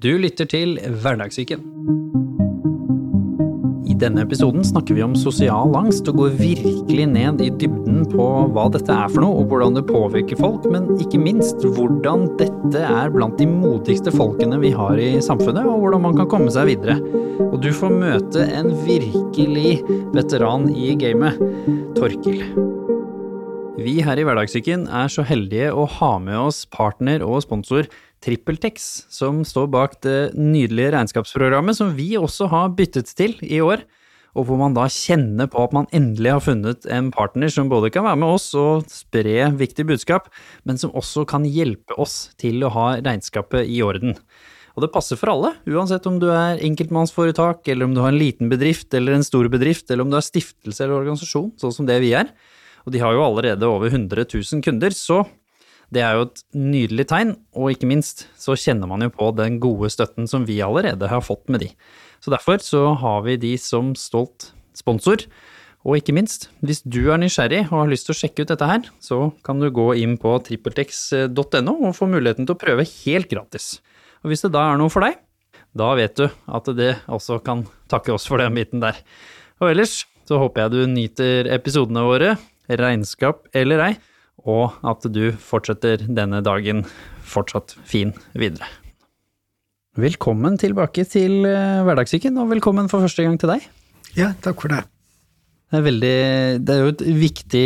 Du lytter til Hverdagssyken. I denne episoden snakker vi om sosial angst og går virkelig ned i dybden på hva dette er for noe og hvordan det påvirker folk, men ikke minst hvordan dette er blant de modigste folkene vi har i samfunnet, og hvordan man kan komme seg videre. Og du får møte en virkelig veteran i gamet, Torkil. Vi her i Hverdagssyken er så heldige å ha med oss partner og sponsor TrippelTex, som står bak det nydelige regnskapsprogrammet som vi også har byttet til i år, og hvor man da kjenner på at man endelig har funnet en partner som både kan være med oss og spre viktig budskap, men som også kan hjelpe oss til å ha regnskapet i orden. Og det passer for alle, uansett om du er enkeltmannsforetak, eller om du har en liten bedrift eller en stor bedrift, eller om du er stiftelse eller organisasjon, sånn som det vi er. Og de har jo allerede over 100 000 kunder, så det er jo et nydelig tegn, og ikke minst så kjenner man jo på den gode støtten som vi allerede har fått med de. Så derfor så har vi de som stolt sponsor. Og ikke minst, hvis du er nysgjerrig og har lyst til å sjekke ut dette her, så kan du gå inn på trippeltex.no og få muligheten til å prøve helt gratis. Og hvis det da er noe for deg, da vet du at det også kan takke oss for den biten der. Og ellers så håper jeg du nyter episodene våre, regnskap eller ei, og at du fortsetter denne dagen fortsatt fin videre. Velkommen tilbake til eh, Hverdagssyken, og velkommen for første gang til deg. Ja, takk for det. Det er, veldig, det er jo et viktig,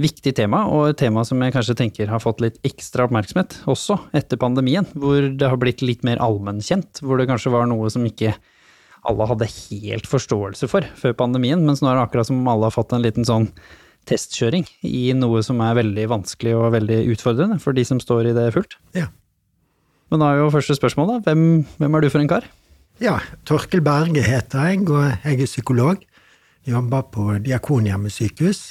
viktig tema, og et tema som jeg kanskje tenker har fått litt ekstra oppmerksomhet også etter pandemien, hvor det har blitt litt mer allmennkjent, hvor det kanskje var noe som ikke alle hadde helt forståelse for før pandemien, mens nå er det akkurat som om alle har fått en liten sånn testkjøring i noe som er veldig vanskelig og veldig utfordrende for de som står i det fullt. Ja. Men da er jo første spørsmål, da. Hvem, hvem er du for en kar? Ja, Torkel Berge heter jeg, og jeg er psykolog. Jobber på Diakonhjemmet sykehus.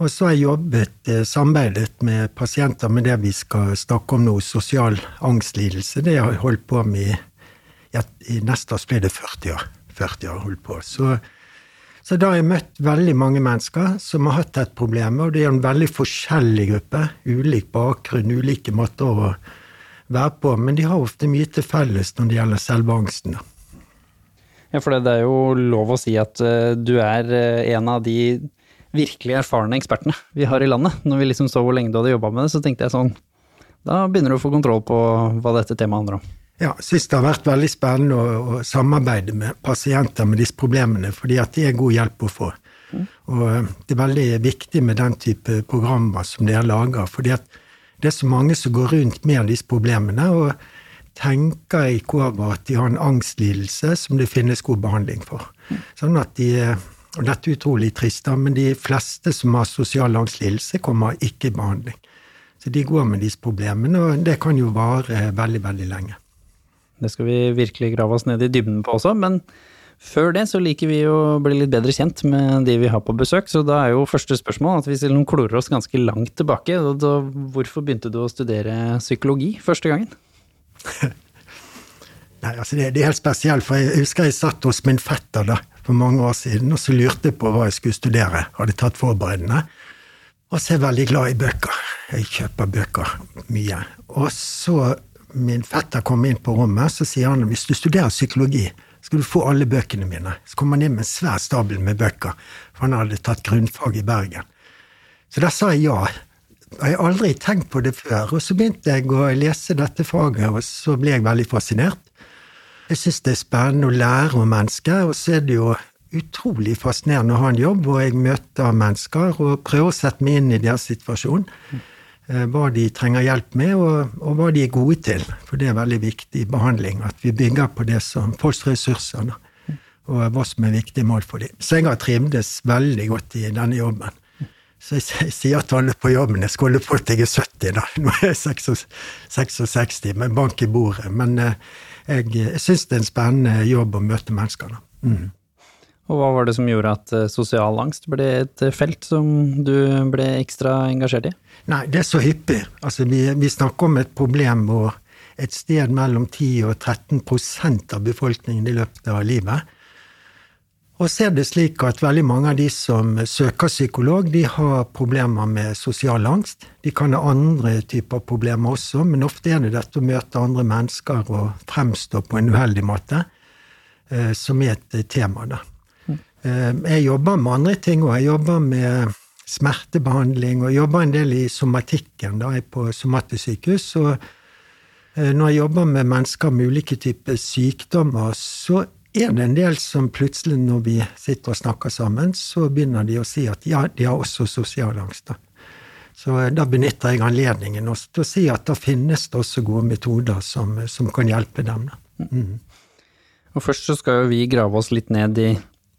Og så har jeg jobbet, eh, samarbeidet med pasienter med det vi skal snakke om nå, sosial angstlidelse. Det har jeg holdt på med i, i neste år blir det 40 år. 40 år holdt på. Så så da har jeg møtt veldig mange mennesker som har hatt et problem, og det er en veldig forskjellig gruppe. Ulik bakgrunn, ulike måter å være på, men de har ofte mye til felles når det gjelder selve angsten. Ja, for det er jo lov å si at uh, du er uh, en av de virkelig erfarne ekspertene vi har i landet. Når vi liksom så hvor lenge du hadde jobba med det, så tenkte jeg sånn Da begynner du å få kontroll på hva dette temaet handler om. Ja, syns det har vært veldig spennende å, å, samarbeide med pasienter med disse problemene, fordi at det er god hjelp å få. Mm. Og eh, det er veldig viktig med den type programmer som dere lager, fordi at det er så mange som går rundt med disse problemene og tenker ikke over at de har en angstlidelse som det finnes god behandling for. Mm. Sånn at de, og Dette er utrolig trist, men de fleste som har sosial angstlidelse, kommer ikke i behandling. Så de går med disse problemene, og det kan jo vare veldig, veldig lenge. Det skal vi virkelig grave oss ned i dybden på også, men før det så liker vi å bli litt bedre kjent med de vi har på besøk, så da er jo første spørsmål at vi selv klorer oss ganske langt tilbake. Da, hvorfor begynte du å studere psykologi første gangen? Nei, altså det, det, er helt spesielt, for jeg husker jeg satt hos min fetter da, for mange år siden, og så lurte jeg på hva jeg skulle studere. Hadde tatt forberedende. Og så er jeg veldig glad i bøker. Jeg kjøper bøker mye. Og så min fetter kom inn på rommet, så sier han hvis du studerer psykologi, skal du få alle bøkene mine. Så kom han inn med en svær stabel med bøker, for han hadde tatt grunnfag i Bergen. Så da sa jeg ja. Jeg har aldri tenkt på det før. Og så begynte jeg å lese dette faget, og så ble jeg veldig fascinert. Jeg syns det er spennende å lære om mennesker, og så er det jo utrolig fascinerende å ha en jobb hvor jeg møter mennesker og prøver å sette meg inn i deres situasjon. Eh, hva de trenger hjelp med, og, og, hva de er gode til. For det er veldig viktig behandling, at vi bygger på det som folks ressurser, og hva som er viktige mål for dem. Så jeg har trivdes veldig godt i denne jobben. Så jeg, sier til alle på jobben jeg skulle på at jeg er 70, da. Nå er jeg 66, med bank i bordet. Men eh, jeg, jeg syns det er en spennende jobb å møte mennesker, da. Mm. Og hva var det som gjorde at eh, sosial angst ble et eh, felt som du ble ekstra engasjert i? Nei, det er så hyppig. Altså, vi, vi snakker om et problem hvor et sted mellom 10 og 13% av befolkningen i løpet av livet. Og så er det slik at veldig mange av de som søker psykolog, de har problemer med sosial angst. De kan ha andre typer problemer også, men ofte er det dette å møte andre mennesker og fremstå på en uheldig måte eh, som er et tema, da. Eh, jeg jobber med andre ting, og jeg jobber med smertebehandling og jobber en del i somatikken. da Jeg er på somatesykehus. Og eh, når jeg jobber med mennesker med ulike typer sykdommer, så er det en del som plutselig, når vi sitter og snakker sammen, så begynner de å si at ja, de har også sosial angst. Da. Så eh, da benytter jeg anledningen til å si at da finnes det også gode metoder som, som kan hjelpe dem. Mm. Og først så skal jo vi grave oss litt ned i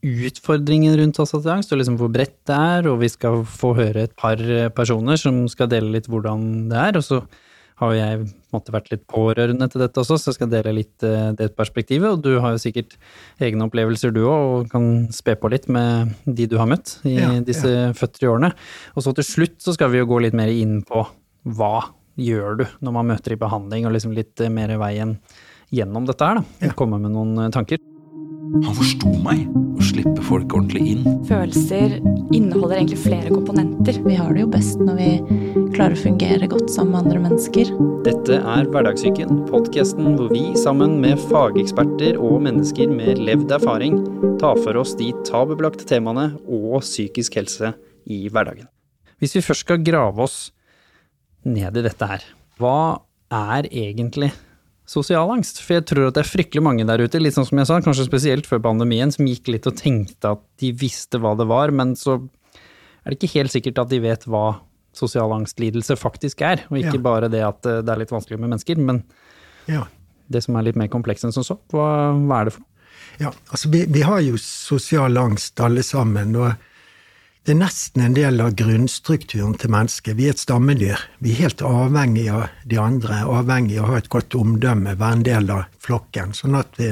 utfordringen rundt assosiasjon angst, og liksom hvor bredt det er, og vi skal få høre et par personer som skal dele litt hvordan det er. og så har jo jeg måtte, vært litt pårørende til dette også, så jeg skal dele litt uh, det perspektivet. Og du har jo sikkert egne opplevelser du òg, og kan spe på litt med de du har møtt i ja, disse ja. 40 årene. Og så til slutt så skal vi jo gå litt mer inn på hva gjør du når man møter i behandling, og liksom litt uh, mer veien gjennom dette her, da. Ja. Komme med noen tanker. Han forsto meg. Å slippe folk ordentlig inn. Følelser inneholder egentlig flere komponenter. Vi har det jo best når vi klarer å fungere godt sammen med andre mennesker. Dette er Hverdagssyken, podkasten hvor vi sammen med fageksperter og mennesker med levd erfaring tar for oss de tabubelagte temaene og psykisk helse i hverdagen. Hvis vi først skal grave oss ned i dette her, hva er egentlig sosial angst. For jeg tror at det er fryktelig mange der ute, litt sånn som jeg sa, kanskje spesielt før pandemien, som gikk litt og tenkte at de visste hva det var, men så er det ikke helt sikkert at de vet hva sosial angstlidelse faktisk er. Og ikke ja. bare det at eh, det er litt vanskelig med mennesker, men ja. det som er litt mer komplekst enn som så. Hva, hva, er det for noe? Ja, altså vi, vi har jo sosial angst alle sammen. og det er nesten en del av grunnstrukturen til mennesket. Vi er et stammedyr. Vi er helt avhengig av de andre, avhengig av å ha et godt omdømme, være en del av flokken. Sånn at vi,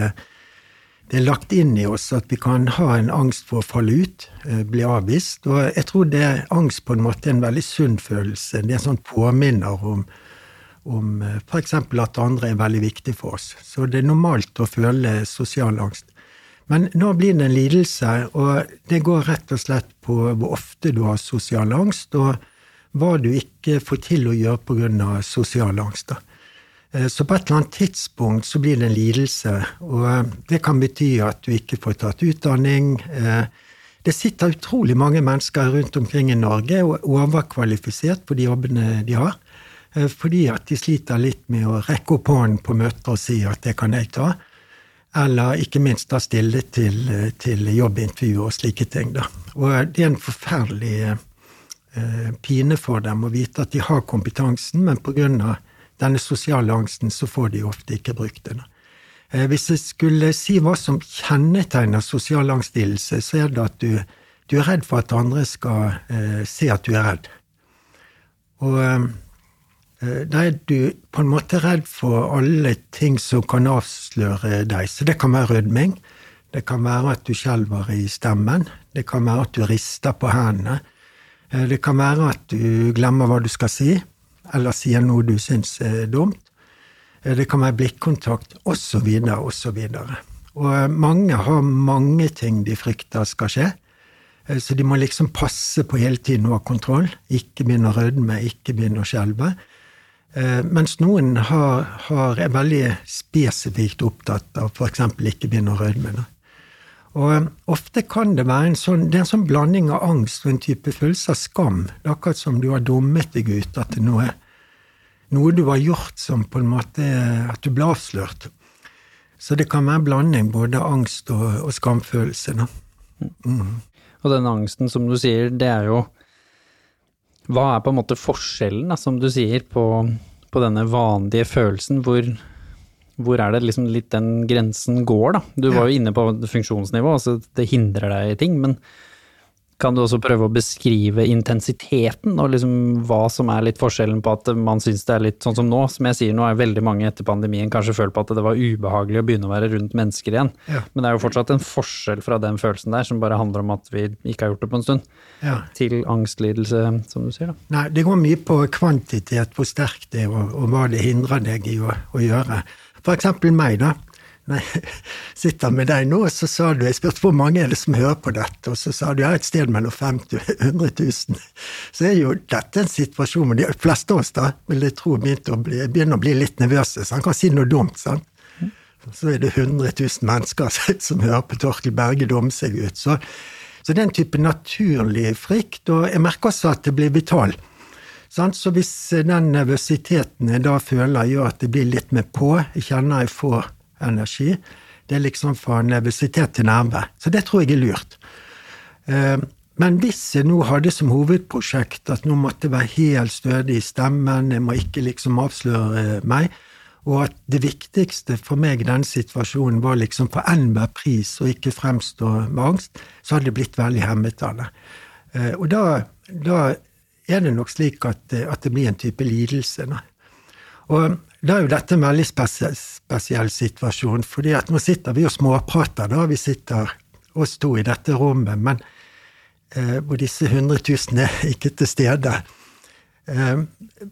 det er lagt inn i oss at vi kan ha en angst for å falle ut, eh, bli avvist. Og jeg tror det er angst på en måte en veldig sunn følelse. Det er en sånn påminner om, om eh, f.eks. at andre er veldig viktig for oss. Så det er normalt å føle sosial angst. Men nå blir det en lidelse, og det går rett og slett på hvor ofte du har sosial angst, og hva du ikke får til å gjøre pga. sosial angst. Eh, så på et eller annet tidspunkt så blir det en lidelse, og eh, det kan bety at du ikke får tatt utdanning. Eh, det sitter utrolig mange mennesker rundt omkring i Norge og er overkvalifisert på de jobbene de har, fordi at de sliter litt med å rekke opp hånden på møter og si at det kan jeg ta. Eller ikke minst da stille til, til jobbintervju og slike ting. Da. Og det er en forferdelig eh, pine for dem å vite at de har kompetansen, men pga. denne sosiale angsten så får de ofte ikke brukt den. Eh, hvis jeg skulle si hva som kjennetegner sosial angstlidelse, så er det at du, du, er redd for at andre skal eh, se at du er redd. Og eh, Eh, da er du på en måte redd for alle ting som kan avsløre deg. Så det kan være rødming. Det kan være at du skjelver i stemmen. Det kan være at du rister på hendene. Eh, det kan være at du glemmer hva du skal si, eller sier noe du syns er dumt. Eh, det kan være blikkontakt, osv., osv. Og mange har mange ting de frykter skal skje. Så de må liksom passe på hele tiden å ha kontroll. Ikke begynne å rødme, ikke begynne å skjelve. Eh, mens noen har, har, er veldig spesifikt opptatt av f.eks. ikke begynne å rødme. Og eh, ofte kan det være en sånn, det er en sånn blanding av angst og en type følelse av skam. Det er akkurat som du har dummet deg ut at noe, noe du har gjort som på en måte At du ble avslørt. Så det kan være en blanding både angst og, og skamfølelse. Mm. Og den angsten, som du sier, det er jo hva er på en måte forskjellen, da, som du sier, på, på denne vanlige følelsen? Hvor, hvor, er det liksom litt den grensen går, da? Du var jo inne på funksjonsnivå, altså det hindrer deg i ting, men kan du også prøve å beskrive intensiteten, og liksom hva som er litt forskjellen på at man syns det er litt sånn som nå? Som jeg sier, nå er veldig mange etter pandemien kanskje følt på at det var ubehagelig å begynne å være rundt mennesker igjen. Ja. Men det er jo fortsatt en forskjell fra den følelsen der, som bare handler om at vi ikke har gjort det på en stund, ja. til angstlidelse, som du sier, da. Nei, det går mye på kvantitet, hvor sterkt det er, og, og hva det hindrer deg i å, å gjøre. For eksempel meg, da. Jeg sitter med deg nå, så sa du Jeg spurte hvor mange er det som hører på dette, og så sa du ja, et sted mellom 50 og 100 000. Så er jo dette en situasjon hvor de fleste av oss da, vil jeg tro begynner å bli, begynner å bli litt nervøse. Så han kan si noe dumt. sant? Så er det 100 000 mennesker som hører på Torkel Berge dumme seg ut. Så, så det er en type naturlig frykt, og jeg merker også at det blir vital. Så hvis den nervøsiteten jeg da føler, gjør at det blir litt med på, jeg kjenner jeg får energi, det er liksom fra nervøsitet til nerve. Så det tror jeg er lurt. Eh, men hvis jeg nå hadde som hovedprosjekt at nå måtte jeg være helt stødig i stemmen, jeg må ikke liksom avsløre meg, og at det viktigste for meg i denne situasjonen var liksom for enhver pris å ikke fremstå med angst, så hadde det blitt veldig hemmet av det. Eh, og da, da er det nok slik at, at, det blir en type lidelse. Og da er jo dette en veldig spesiell, spesiell situasjon, fordi at nå sitter vi og småprater, da. Vi sitter oss to i dette rommet, men eh, hvor disse 100 000 er ikke til stede. Eh,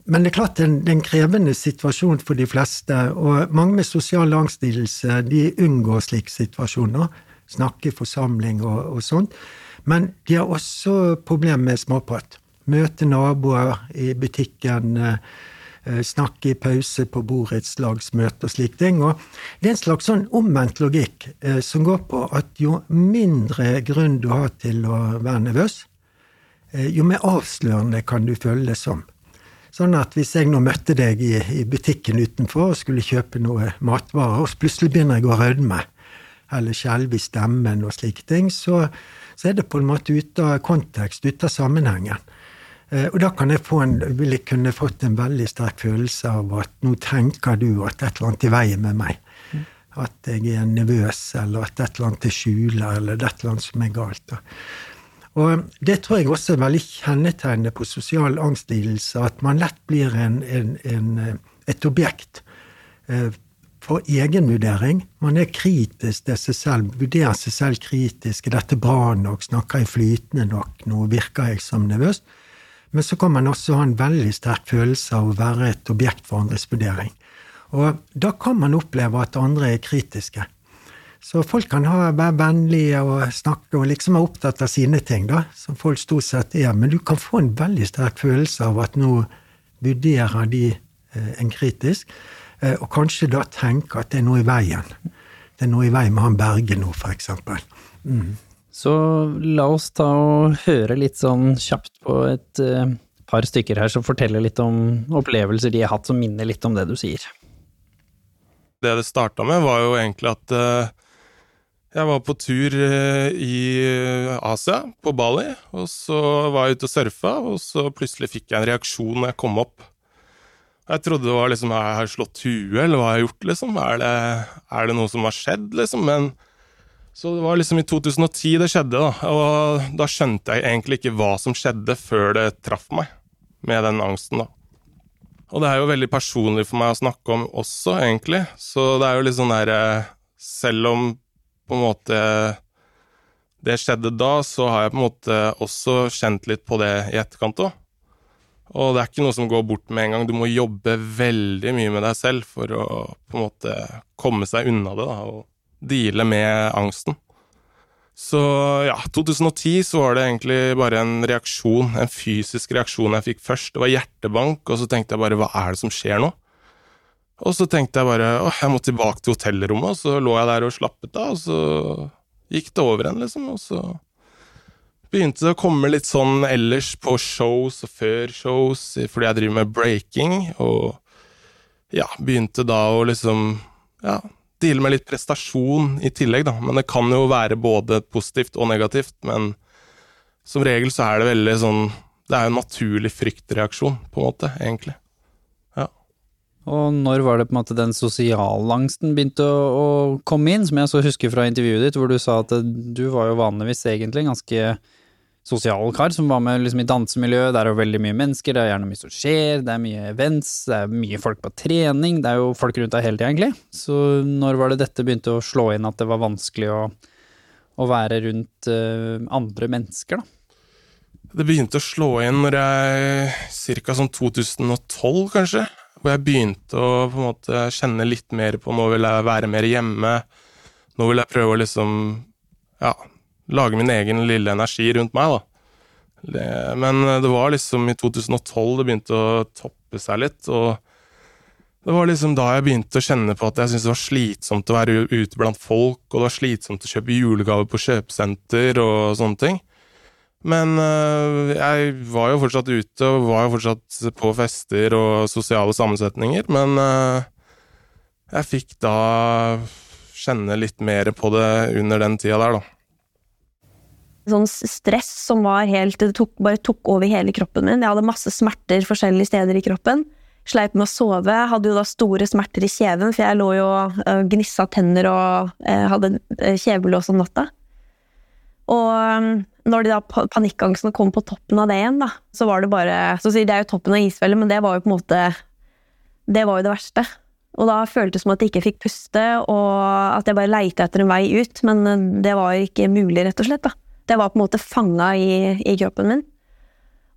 men det er klart det er en krevende situasjon for de fleste, og mange med sosial angstlidelse de unngår slike situasjoner. Snakke i forsamling og, og, sånt. Men de har også problemer med småprat. Møte naboer i butikken, eh, snakke i pause på borettslagsmøte og slike ting. Og det er en slags sånn omvendt logikk eh, som går på at jo mindre grunn du har til å være nervøs, Eh, jo mer avslørende kan du føle det som. Sånn at hvis jeg nå møtte deg i, i butikken utenfor og skulle kjøpe noe matvarer, og plutselig begynner jeg å rødme, eller skjelve i stemmen og slike ting, så, så, er det på en måte ute av kontekst, ute av sammenhengen. Eh, og da kan jeg få en, vil jeg kunne fått en veldig sterk følelse av at nå tenker du at et eller annet er i veien med meg. At jeg er nervøs, eller at et eller annet er skjuler, eller det er et eller annet som er galt. Og det tror jeg også er veldig kjennetegnet på sosial angstlidelse, at man lett blir en, en, en, et objekt eh, for egenvurdering. Man er kritisk til seg selv, vurderer seg selv kritisk. Er dette bra nok? Snakker jeg flytende nok? Nå virker jeg som nervøs? Men så kan man også ha en veldig sterk følelse av å være et objekt for andres vurdering. Og da kan man oppleve at andre er kritiske. Så folk kan ha, være vennlige og snakke og liksom være opptatt av sine ting, da, som folk stort sett er. Men du kan få en veldig sterk følelse av at nå vurderer de eh, en kritisk, eh, og kanskje da tenke at det er noe i veien. Det er noe i veien med han Berge nå, for eksempel. Mm. Så la oss ta og høre litt sånn kjapt på et uh, par stykker her som forteller litt om opplevelser de har hatt som minner litt om det du sier. Det det starta med, var jo egentlig at uh, jeg var på tur uh, i Asia, på Bali, og så var jeg ute og surfa, og så plutselig fikk jeg en reaksjon når jeg kom opp. Jeg trodde det var liksom Jeg har slått huet, eller hva har jeg gjort, liksom? Er det, er det noe som har skjedd, liksom? Men så det var liksom i 2010 det skjedde, da. Og da skjønte jeg egentlig ikke hva som skjedde før det traff meg, med den angsten, da. Og det er jo veldig personlig for meg å snakke om også, egentlig. Så det er jo litt sånn derre Selv om på en måte det skjedde da, så har jeg på en måte også kjent litt på det i etterkant òg. Og det er ikke noe som går bort med en gang. Du må jobbe veldig mye med deg selv for å på en måte komme seg unna det, da, og deale med angsten. Så ja, 2010 så var det egentlig bare en reaksjon, en fysisk reaksjon jeg fikk først. Det var hjertebank, og så tenkte jeg bare hva er det som skjer nå? Og så tenkte jeg bare åh, jeg må tilbake til hotellrommet, og så lå jeg der og slappet av, og så gikk det over igjen, liksom, og så begynte det å komme litt sånn ellers på shows og før shows, fordi jeg driver med breaking, og ja, begynte da å liksom, ja, deale med litt prestasjon i tillegg, da, men det kan jo være både positivt og negativt, men som regel så er det veldig sånn, det er jo en naturlig fryktreaksjon, på en måte, egentlig. Og når var det på en måte den sosialangsten begynte å, å, komme inn, som jeg så husker fra intervjuet ditt, hvor du sa at du var jo vanligvis egentlig ganske sosial kar som var med liksom i dansemiljøet, Det er jo veldig mye mennesker, det er gjerne mye som skjer, det er mye events, det er mye folk på trening, det er jo folk rundt deg hele tida, egentlig. Så når var det dette begynte å slå inn, at det var vanskelig å, å være rundt uh, andre mennesker, da? Det begynte å slå inn når jeg Cirka sånn 2012, kanskje hvor jeg begynte å på en måte kjenne litt mer på Nå vil jeg være mer hjemme. Nå vil jeg prøve å liksom ja, lage min egen lille energi rundt meg, da. Det, men det var liksom i 2012 det begynte å toppe seg litt, og det var liksom da jeg begynte å kjenne på at jeg syntes det var slitsomt å være ute blant folk, og det var slitsomt å kjøpe julegaver på kjøpesenter og sånne ting. Men øh, jeg var jo fortsatt ute, og var jo fortsatt på fester og sosiale sammensetninger, men øh, jeg fikk da kjenne litt mer på det under den tida der, da. Sånn stress som var helt Det tok, bare tok over hele kroppen min. Jeg hadde masse smerter forskjellige steder i kroppen. Sleit med å sove. Hadde jo da store smerter i kjeven, for jeg lå jo og uh, gnissa tenner og uh, hadde uh, kjevelås om natta. Og um, når de da panikkangsten kom på toppen av det igjen, da, så var det bare Så det er jo toppen av isfjellet, men det var jo på en måte Det var jo det verste. Og da føltes det som at jeg ikke fikk puste, og at jeg bare leita etter en vei ut. Men det var ikke mulig, rett og slett. da. Det var på en måte fanga i, i, kroppen min.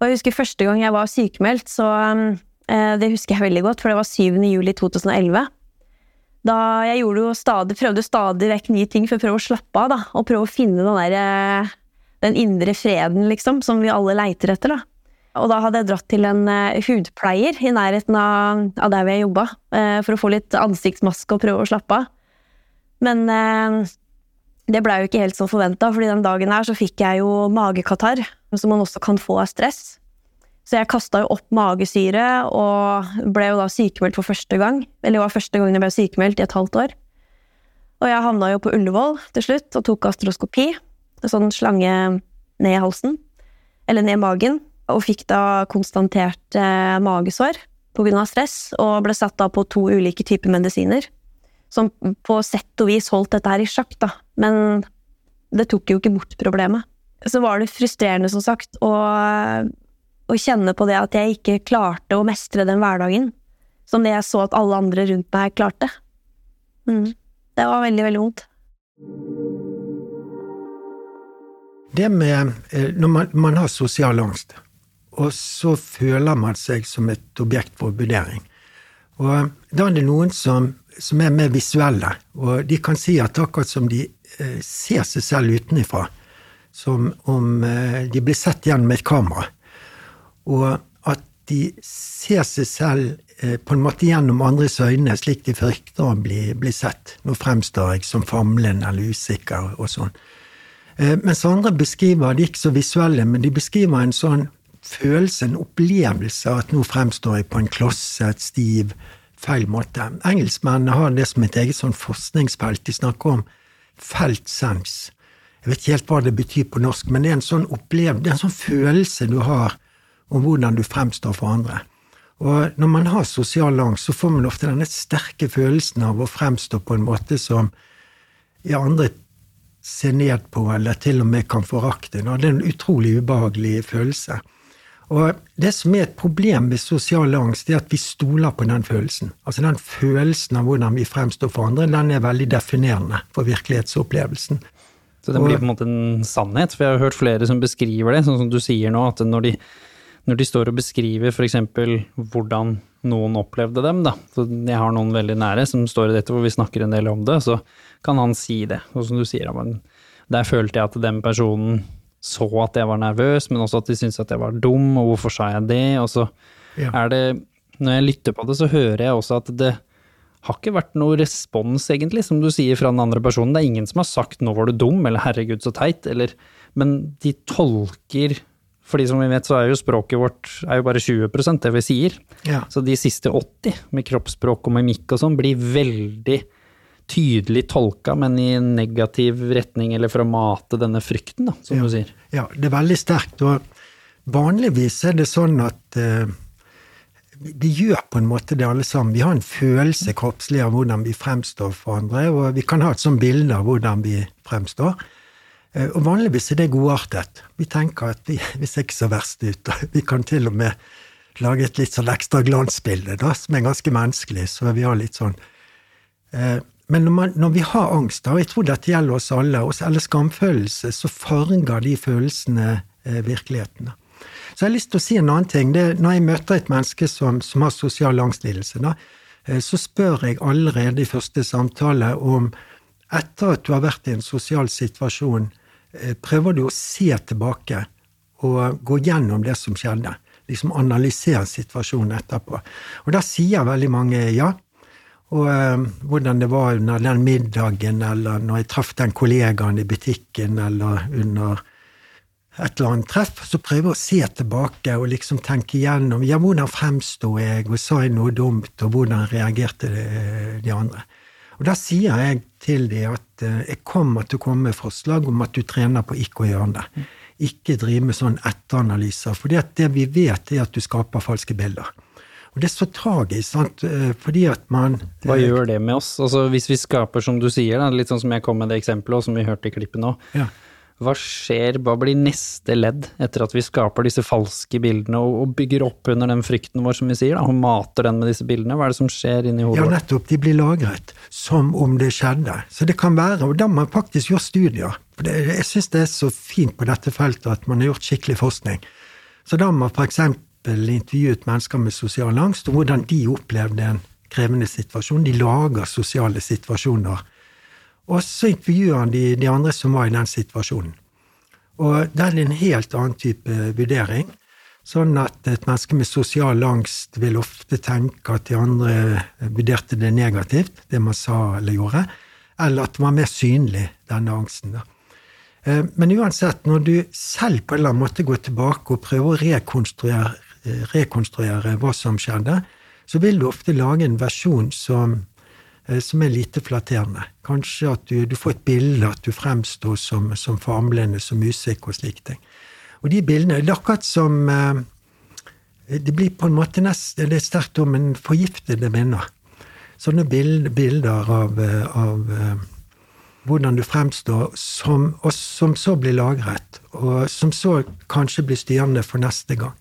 Og jeg husker første gang jeg var sykemeldt, så eh, Det husker jeg veldig godt, for det var 7. juli 2011. Da jeg jo stadig, prøvde stadig vekk nye ting for å prøve å slappe av, da. Og prøve å finne den der eh, Den indre freden, liksom, som vi alle leiter etter, da. Og da hadde jeg dratt til en uh, hudpleier i nærheten av, av der vi jobba, uh, for å få litt ansiktsmaske og prøve å slappe av. Men uh, det blei jo ikke helt som forventa, fordi den dagen her så fikk jeg jo magekatarr, som man også kan få av stress. Så jeg kasta jo opp magesyre og ble jo da sykemeldt for første gang. Eller det var første gangen jeg ble sykemeldt i et halvt år. Og jeg havna jo på Ullevål til slutt og tok gastroskopi. En sånn slange ned i halsen. Eller ned i magen og fikk da konstatert eh, magesår pga. stress, og ble satt da på to ulike typer medisiner. Som på sett og vis holdt dette her i sjakk, da, men det tok jo ikke bort problemet. Så var det frustrerende, som sagt, å, å kjenne på det at jeg ikke klarte å mestre den hverdagen som det jeg så at alle andre rundt meg klarte. Mm. Det var veldig, veldig vondt. Det med eh, Når man, man har sosial angst, og så føler man seg som et objekt for vurdering. Og da er det noen som, som er mer visuelle, og de kan si at akkurat som de eh, ser seg selv utenfra, som om eh, de blir sett gjennom et kamera, og at de ser seg selv eh, på en måte gjennom andres øyne, slik de frykter å bli, bli sett. Nå fremstår jeg som famlende eller usikker og sånn. Mens andre beskriver, de ikke så visuelle, men de beskriver en sånn følelse, en opplevelse at nå fremstår jeg på en klosset, stiv, feil måte. Engelskmennene har det som et eget sånn forskningsfelt. De snakker om felt sense. Jeg vet ikke helt hva det betyr på norsk, men det er en sånn opplevelse, det er en sånn følelse du har om hvordan du fremstår for andre. Og når man har sosial angst, så får man ofte denne sterke følelsen av å fremstå på en måte som andre ser ned på, eller til og med kan forakte. Det er en utrolig ubehagelig følelse. Og det som er et problem med sosial angst, er at vi stoler på den følelsen. Altså den følelsen av hvordan vi fremstår for andre, den er veldig definerende for virkelighetsopplevelsen. Så det blir på en måte en sannhet? For jeg har hørt flere som beskriver det, sånn som du sier nå, at når de, når de står og beskriver f.eks. hvordan noen opplevde dem, da. Så jeg har noen veldig nære som står i dette hvor vi snakker en del om det, så kan han si det. Og som du sier, der følte jeg at den personen så at jeg var nervøs, men også at de syntes at jeg var dum, og hvorfor sa jeg det? Og så ja. er det Når jeg lytter på det, så hører jeg også at det har ikke vært noe respons, egentlig, som du sier fra den andre personen. Det er ingen som har sagt 'nå var du dum', eller 'herregud, så teit', eller Men de tolker fordi som vi vet, så er jo språket vårt er jo bare 20% det vi sier. Ja. Så de siste 80, med kroppsspråk og mimikk og sånn, blir veldig tydelig tolka, men i en negativ retning, eller for å mate denne frykten, da, som ja. du sier. Ja, det er veldig sterkt. Og vanligvis er det sånn at uh, vi gjør på en måte det alle sammen. Vi har en følelse kroppslig av hvordan vi fremstår for andre, og vi kan ha et sånt bilde av hvordan vi fremstår. Uh, og vanligvis er det godartet. Vi tenker at vi, vi ser ikke så verst ut. og Vi kan til og med lage et litt sånn ekstra glansbilde, da, som er ganske menneskelig, så vi har litt sånn uh, men når, man, når, vi har angst, og jeg tror dette gjelder oss alle, eller skamfølelse, så farger de følelsene eh, virkeligheten. Så jeg har lyst til å si en annen ting. Det, når jeg møter et menneske som, som har sosial angstlidelse, da, eh, så spør jeg allerede i første samtale om etter at du har vært i en sosial situasjon, eh, prøver du å se tilbake og gå gjennom det som skjedde? Liksom analysere situasjonen etterpå. Og da sier veldig mange ja. Og eh, hvordan det var under den middagen, eller når jeg traff den kollegaen i butikken, eller under et eller annet treff, så prøver jeg å se tilbake og liksom tenke igjennom ja, hvordan fremsto jeg, og sa jeg noe dumt, og hvordan reagerte de, de andre. Og da sier jeg til dem at eh, jeg kommer til å komme med forslag om at du trener på ikke å gjøre det. Ikke drive med sånn etteranalyser, for det vi vet, er at du skaper falske bilder. Og det er så tragisk, sant, eh, fordi at man Hva gjør det med oss? Altså Hvis vi skaper, som du sier, da, litt sånn som jeg kom med det eksempelet, og som vi hørte i klippet nå. Ja. Hva skjer, hva blir neste ledd etter at vi skaper disse falske bildene og, og bygger opp under den frykten vår, som vi sier, da, og mater den med disse bildene? Hva er det som skjer inni hodet Ja, nettopp. De blir lagret som om det skjedde. Så det kan være, og da må man faktisk gjøre studier. For det, jeg syns det er så fint på dette feltet at man har gjort skikkelig forskning. Så da må man f.eks. intervjuet mennesker med sosial angst, og hvordan de opplevde en krevende situasjon. De lager sosiale situasjoner. Og så intervjuer han de, de andre som var i den situasjonen. Og der er det en helt annen type vurdering. Sånn at et menneske med sosial angst vil ofte tenke at de andre vurderte det negativt, det man sa eller gjorde, eller at det var mer synlig, denne angsten. Eh, Men uansett, når du selv på en eller annen måte går tilbake og prøver å rekonstruere, rekonstruere hva som skjedde, så vil du ofte lage en versjon som, eh, som er lite flatterende. Kanskje at du, du får et bilde, at du fremstår som, som famlende, som usikker og slike ting. Og de bildene Det er akkurat som eh, Det blir på en måte nest, Det er sterkt om en forgiftede minner. Sånne bilder av, eh, av eh, hvordan du fremstår, som, og som så blir lagret, og som så kanskje blir styrende for neste gang.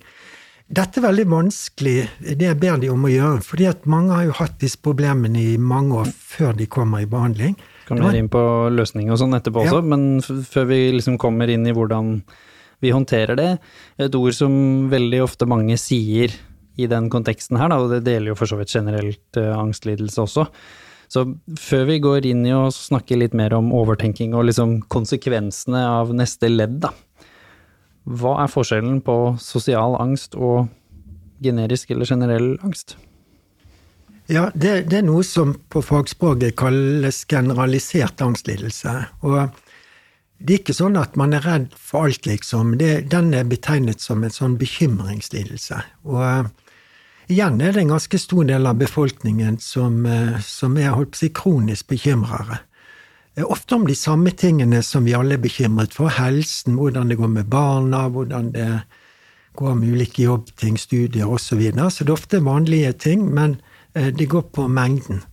Dette er veldig vanskelig, det jeg ber de om å gjøre, fordi at mange har jo hatt disse problemene i mange år før de kommer i behandling. Kan vi inn på løsning og sånn etterpå Ja. også, men før vi liksom kommer inn i hvordan vi håndterer det, et ord som veldig ofte mange sier i den konteksten her, da, og det deler jo for så vidt generelt uh, angstlidelse også. Så før vi går inn i å snakke litt mer om overtenking og liksom konsekvensene av neste ledd, da. Hva er forskjellen på sosial angst og generisk eller generell angst? Ja, det, det er noe som på fagspråket kalles generalisert angstlidelse. Og det er ikke sånn at man er redd for alt, liksom. Det, den er betegnet som en sånn bekymringslidelse. Og eh, igjen er det en ganske stor del av befolkningen som, eh, som er holdt på å si, kronisk bekymrere. Eh, Ofte om de samme tingene som vi alle er bekymret for. Helsen, hvordan det går med barna, hvordan det går med ulike jobbting, studier osv. Så, videre. så det er ofte vanlige ting, men eh, det går på mengden.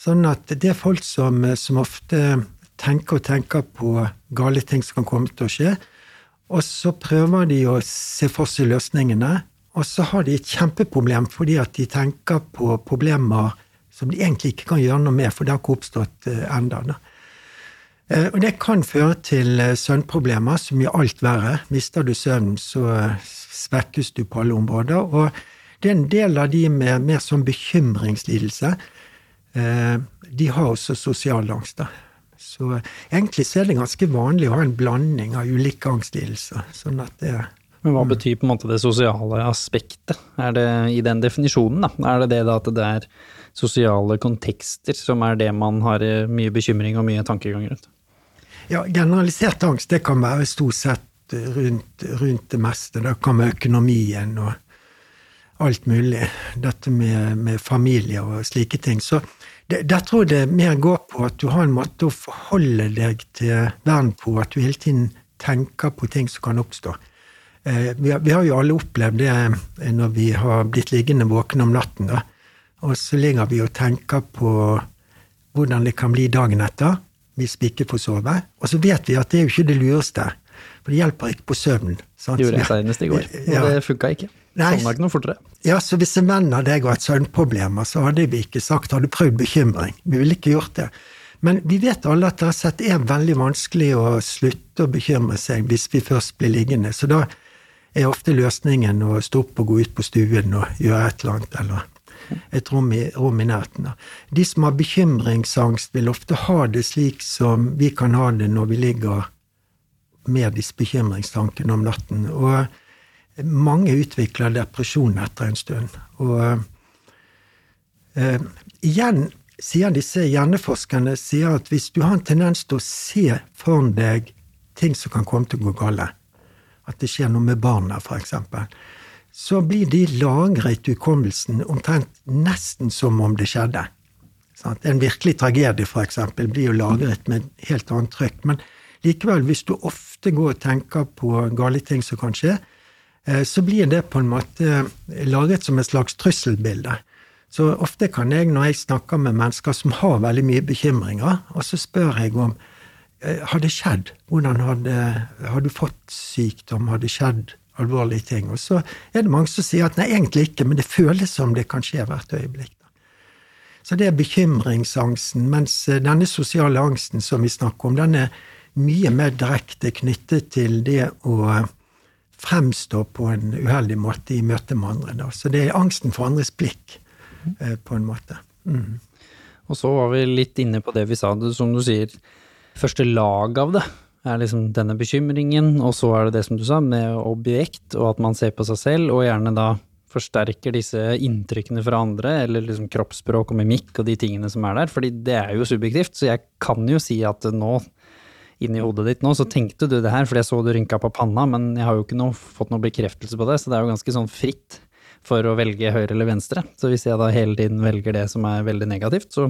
Sånn at det er folk som, eh, som ofte tenker og tenker på gale ting som kan komme til å skje, og så prøver de å se for seg løsningene, og så har de et kjempeproblem fordi at de tenker på problemer som de egentlig ikke kan gjøre noe med, for det har ikke oppstått ennå. Og det kan føre til eh, søvnproblemer, som gjør alt verre. Mister du søvnen, så eh, svekkes du på alle områder. Og det er en del av de med mer sånn bekymringslidelse. eh, De har også sosial angst. Så eh, egentlig så er det ganske vanlig å ha en blanding av ulike angstlidelser. Sånn at det Men hva betyr på en måte det sosiale aspektet? Er det i den definisjonen, da? Er det det da at det er sosiale kontekster som er det man har eh, mye bekymring og mye tankegang rundt? Ja, generalisert angst det kan være stort sett rundt, rundt det meste. Det kan være økonomien og alt mulig. Dette med, med familie og slike ting. Så der tror jeg det mer går på at du har en måte å forholde deg til verden på, at du hele tiden tenker på ting som kan oppstå. Eh, vi, har, vi har jo alle opplevd det eh, når vi har blitt liggende våkne om natten, da. Og så ligger vi og tenker på hvordan det kan bli dagen etter hvis vi ikke får sove. Og så vet vi at det er jo ikke det lureste, for det hjelper ikke på søvnen. sant? Gjorde jeg senest i går, og Ja. det funka ikke. Sovna ikke noe fortere. Ja, så hvis en venn av deg har hatt søvnproblemer, så hadde vi ikke sagt hadde prøvd bekymring'? Vi ville ikke gjort det. Men vi vet alle at det er veldig vanskelig å slutte å bekymre seg hvis vi først blir liggende. Så da er ofte løsningen å stå opp og gå ut på stuen og gjøre et eller annet, eller et rom i, rom i nærheten. De som har bekymringsangst, vil ofte ha det slik som vi kan ha det når vi ligger med disse bekymringstankene om natten. Og mange utvikler depresjon etter en stund. Og eh, igjen sier disse hjerneforskerne sier at hvis du har en tendens til å se foran deg ting som kan komme til å gå gale, at det skjer noe med barna, f.eks., så blir de lagret i hukommelsen omtrent nesten som om det skjedde. En virkelig tragedie, f.eks., blir jo lagret med helt annet trykk. Men likevel, hvis du ofte går og tenker på gale ting som kan skje, eh, så blir det på en måte lagret som et slags trusselbilde. Så ofte kan jeg, når jeg snakker med mennesker som har veldig mye bekymringer, og så spør jeg om eh, har det skjedd? Hvordan har, det, har du fått sykdom? Har det skjedd alvorlige ting? Og så er det mange som sier at nei, egentlig ikke, men det føles som det kan skje hvert øyeblikk. Så det er bekymringsangsten, mens eh, denne sosiale angsten som vi snakker om, den er mye mer direkte knyttet til det å fremstå på en uheldig måte i møte med andre. Da. Så det er angsten for andres blikk. Eh, på en måte. Mm. Og så var vi litt inne på det vi sa, som du sier, første lag av det er liksom denne bekymringen, og så er det det som du sa, med objekt, og at man ser på seg selv, og gjerne da forsterker disse inntrykkene fra andre, eller liksom kroppsspråk og mimikk og de tingene som er der, fordi det er jo subjektivt, så jeg kan jo si at nå, inni hodet ditt nå, så tenkte du det her, fordi jeg så du rynka på panna, men jeg har jo ikke noe, fått noen bekreftelse på det, så det er jo ganske sånn fritt for å velge høyre eller venstre. Så hvis jeg da hele tiden velger det som er veldig negativt, så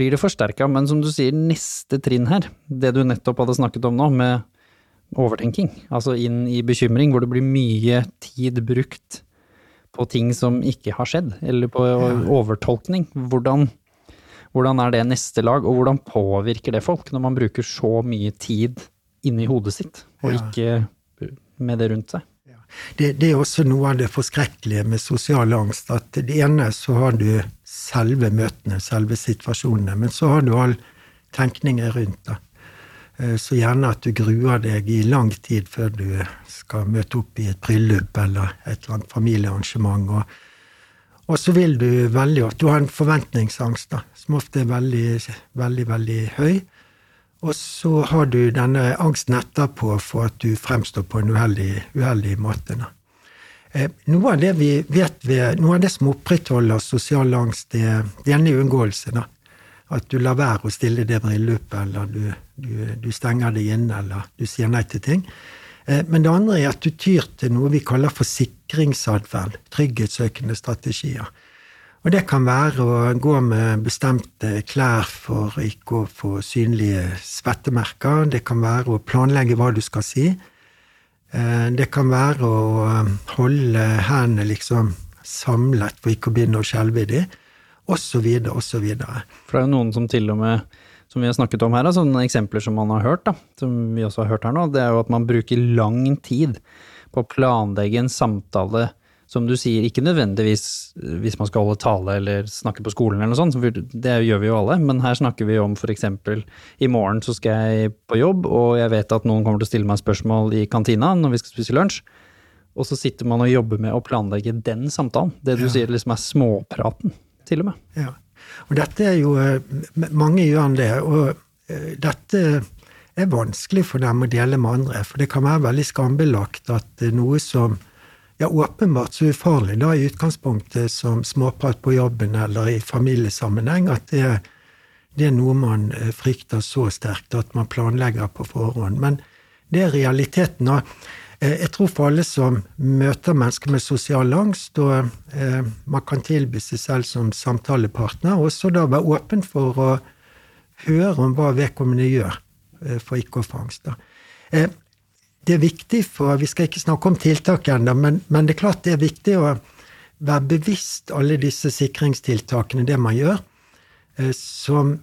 blir det forsterka. Men som du sier, neste trinn her, det du nettopp hadde snakket om nå, med overtenking, altså inn i bekymring, hvor det blir mye tid brukt på ting som ikke har skjedd, eller på overtolkning. Hvordan, hvordan er det neste lag, og hvordan påvirker det folk når man bruker så mye tid inni hodet sitt, og ikke med det rundt seg? det, det, er også noe av det forskrekkelige med sosial angst. At det ene så har du selve møtene, selve situasjonene, men så har du all tenkningen rundt det. Eh, så gjerne at du gruer deg i lang tid før du skal møte opp i et bryllup eller et eller annet familiearrangement. Og, og så vil du veldig ofte du har en forventningsangst, da, som ofte er veldig, veldig, veldig høy. Og så har du denne angsten etterpå for at du fremstår på en uheldig, uheldig måte. Eh, noe av det vi vet ved, noe av det som opprettholder sosial angst, det er unngåelse. da. At du lar være å stille det bryllupet, eller du, du, du, stenger deg inne, eller du sier nei til ting. Eh, men det andre er at du tyr til noe vi kaller for sikringsatferd. Trygghetssøkende strategier. Og det kan være å gå med bestemte klær for ikke å få synlige svettemerker. Det kan være å planlegge hva du skal si. Eh, det kan være å eh, holde hendene liksom samlet for ikke å begynne å skjelve i dem, osv., osv. For det er jo noen som til og med, som vi har snakket om her, sånne eksempler som man har hørt, da, som vi også har hørt her nå, det er jo at man bruker lang tid på å planlegge en samtale som du sier, ikke nødvendigvis hvis man skal holde tale eller snakke på skolen eller noe sånt, det gjør vi jo alle, men her snakker vi om eksempel i morgen så skal jeg på jobb, og jeg vet at noen kommer til å stille meg spørsmål i kantina når vi skal spise lunsj, og så sitter man og jobber med å planlegge den samtalen. Det du ja. sier liksom er småpraten, til og med. Ja. Og dette er jo eh, Mange gjør det, og eh, dette er vanskelig for dem å dele med andre, for det kan være veldig skambelagt at noe som ja, åpenbart så ufarlig da i utgangspunktet som småprat på jobben eller i familiesammenheng, at det, det, er noe man eh, frykter så sterkt at man planlegger på forhånd. Men det er realiteten. Og eh, jeg tror for alle som møter mennesker med sosial angst, og eh, man kan tilby seg selv som samtalepartner, også da være åpen for å høre om hva vedkommende gjør for ikke å få angst. Det er viktig for Vi skal ikke snakke om tiltak ennå, men, men, det er klart det er viktig å være bevisst alle disse sikringstiltakene, det man gjør, eh, som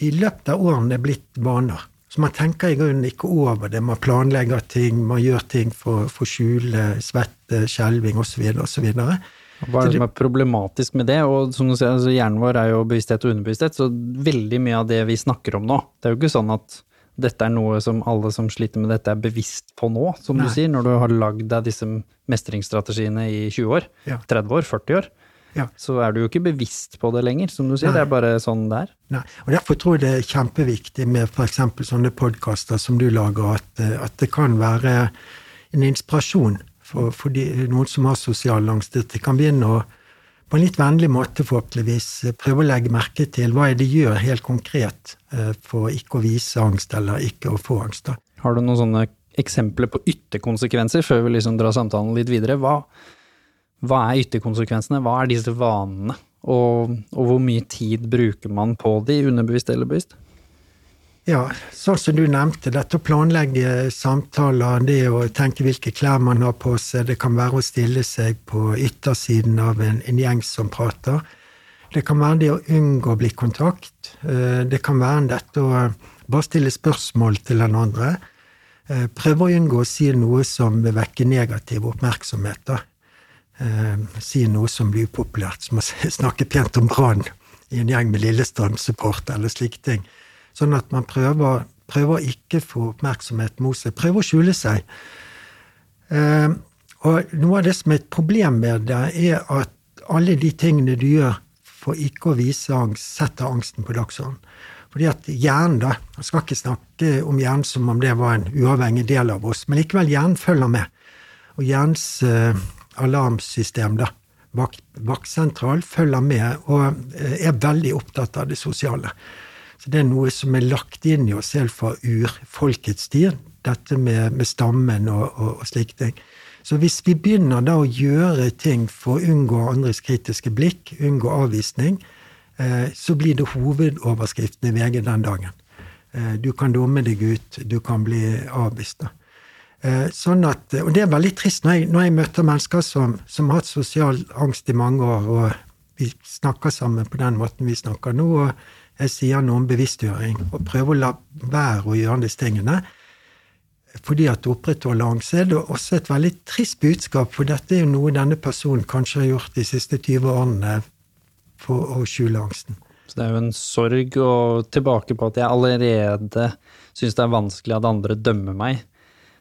i løpet av årene er blitt vaner. Så man tenker i grunnen ikke over det. Man planlegger ting, man gjør ting for å skjule svette, skjelving osv. osv. Hva er det som er problematisk med det? Og som du sier, altså Hjernen vår er jo bevissthet og underbevissthet, så veldig mye av det vi snakker om nå, det er jo ikke sånn at dette er noe som alle som sliter med dette er bevisst på nå, som Nei. du sier, når du har lagd deg disse mestringsstrategiene i 20 år, Ja. 30 år, 40 år. Ja. Så er du jo ikke bevisst på det lenger, som du sier. Nei. Det er bare sånn det er. Nei. Og Derfor tror jeg det er kjempeviktig med f.eks. sånne podkaster som du lager, at, eh, at det kan være en inspirasjon for, for de, noen som har sosial angst. At de kan begynne å på en litt vennlig måte, forhåpentligvis, eh, prøve å legge merke til hva de gjør helt konkret eh, for ikke å vise angst, eller ikke å få angst. da. Har du noen sånne eksempler på ytterkonsekvenser, før vi liksom drar samtalen litt videre? Hva, hva er ytterkonsekvensene? Hva er disse vanene? Og, og hvor mye tid bruker man på de, underbevisst eller bevisst? Ja, sånn som du nevnte, dette å planlegge samtaler, det å tenke hvilke klær man har på seg, det kan være å stille seg på yttersiden av en, en gjeng som prater. Det kan være det å unngå blikkontakt. kontakt. Det kan være dette å bare stille spørsmål til den andre. Eh, Prøve å unngå å si noe som vil vekke negativ oppmerksomhet. Eh, Si noe som blir upopulært, som å snakke pent om Brann i en gjeng med Lillestrøm-support, eller slike ting. Sånn at man prøver, prøver ikke få oppmerksomhet mot seg. Prøver å skjule seg. Eh, og noe av det som er et problem med det, er at alle de tingene du gjør for ikke å vise angst, setter angsten på dagsordenen. Fordi at hjernen, da Man skal ikke snakke om hjernen som om det var en uavhengig del av oss, men likevel hjernen følger med. Og hjernens eh, alarmsystem, da, vaktsentral, følger med og eh, er veldig opptatt av det sosiale. Så det er noe som er lagt inn i oss selv fra urfolkets tid, dette med, med stammen og, og, og slike ting. Så hvis vi begynner da å gjøre ting for å unngå andres kritiske blikk, unngå avvisning, eh, så blir det hovedoverskriften i VG den dagen. Eh, du kan dumme deg ut, du kan bli avvist. Eh, Sånn at, og det er veldig trist når jeg, når jeg møter mennesker som, som har hatt sosial angst i mange år, og vi snakker sammen på den måten vi snakker nå, og jeg sier noe om bevisstgjøring, og prøver å la være å gjøre disse tingene, fordi at det opprettholder angst, så er det også et veldig trist budskap, for dette er jo noe denne personen kanskje har gjort de siste 20 årene for å skjule angsten. Så det er jo en sorg og tilbake på at jeg allerede syns det er vanskelig at andre dømmer meg.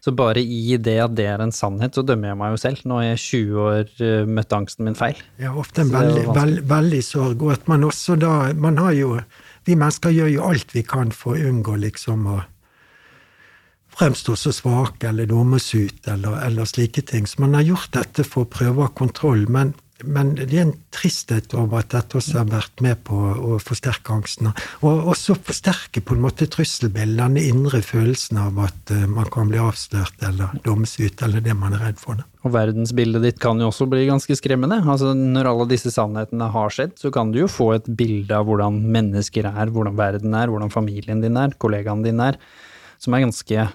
Så bare i det at det er en sannhet, så dømmer jeg meg jo selv. Nå har jeg 20 år møtte møtt angsten min feil. Ja, ofte en det er veldig, veld, veldig sorg, og at man også da Man har jo Vi mennesker gjør jo alt vi kan for å unngå liksom å fremstå så svake eller dummes ut eller, eller slike ting. Så man har gjort dette for å prøve å ha kontroll, men, men det er en tristhet over at dette også har vært med på å forsterke angsten. Og også forsterke på en måte trusselbildet, den indre følelsen av at eh, man kan bli avslørt eller dummes ut, eller det man er redd for. Og verdensbildet ditt kan jo også bli ganske skremmende. Altså, når alle disse sannhetene har skjedd, så kan du jo få et bilde av hvordan mennesker er, hvordan verden er, hvordan familien din er, kollegaen din er, som er ganske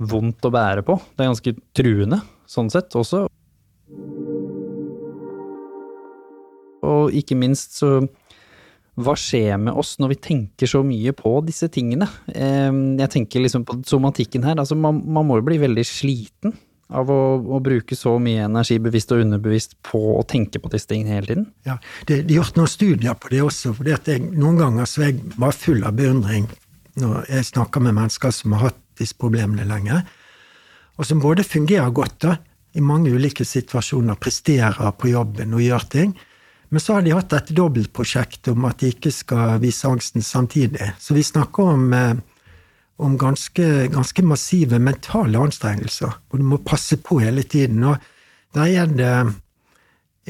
vondt å bære på. Det er ganske truende, sånn sett også. Og ikke minst så hva skjer med oss når vi tenker så mye på disse tingene? Jeg tenker liksom på somatikken her. Altså man, man må jo bli veldig sliten av å, å bruke så mye energi bevisst og underbevisst på å tenke på disse tingene hele tiden. Ja, det, De har gjort noen studier på det også. for Noen ganger så er jeg bare full av beundring når jeg snakker med mennesker som har hatt disse problemene lenge, og som både fungerer godt da, i mange ulike situasjoner, presterer på jobben og gjør ting, men så har de hatt et dobbeltprosjekt om at de ikke skal vise angsten samtidig. Så vi snakker om, eh, om ganske, ganske massive mentale anstrengelser, og du må passe på hele tiden. Og der er det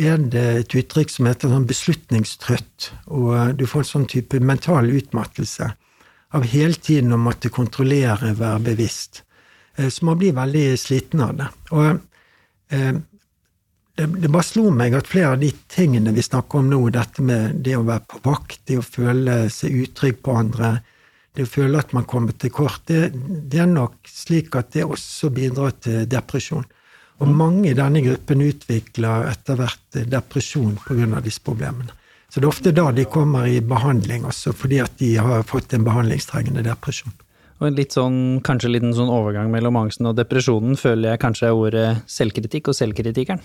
er det et uttrykk som heter sånn beslutningstrøtt, og du får en sånn type mental utmattelse av hele tiden å måtte kontrollere, være bevisst. Eh, Så man blir veldig sliten av det. Og eh, det, det bare slo meg at flere av de tingene vi snakker om nå, dette med det å være på vakt, det å føle seg utrygg på andre, det å føle at man kommer til kort, det, det er nok slik at det også bidrar til depresjon. Og mange i denne gruppen utvikler etter hvert depresjon pga. disse problemene. Så det er ofte da de kommer i behandling også, fordi at de har fått en behandlingstrengende depresjon. Og en litt sånn, kanskje en liten sånn overgang mellom angsten og depresjonen føler jeg kanskje er ordet selvkritikk og selvkritikeren.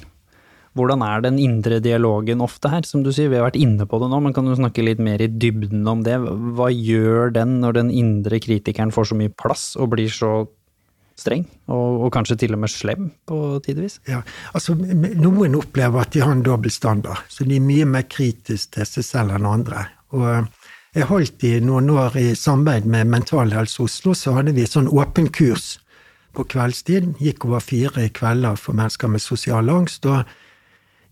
Hvordan er den indre dialogen ofte her? Som du sier, vi har vært inne på det nå, men kan du snakke litt mer i dybden om det? Hva gjør den når den indre kritikeren får så mye plass og blir så streng, og, og kanskje til og med slem på tidvis? Ja, altså Noen opplever at de har en dobbel standard, så de er mye mer kritiske til seg selv enn andre. Og jeg holdt i noen år i samarbeid med Mental Helse Oslo, så hadde vi sånn åpen kurs på kveldstid. Gikk over fire kvelder for mennesker med sosial angst. og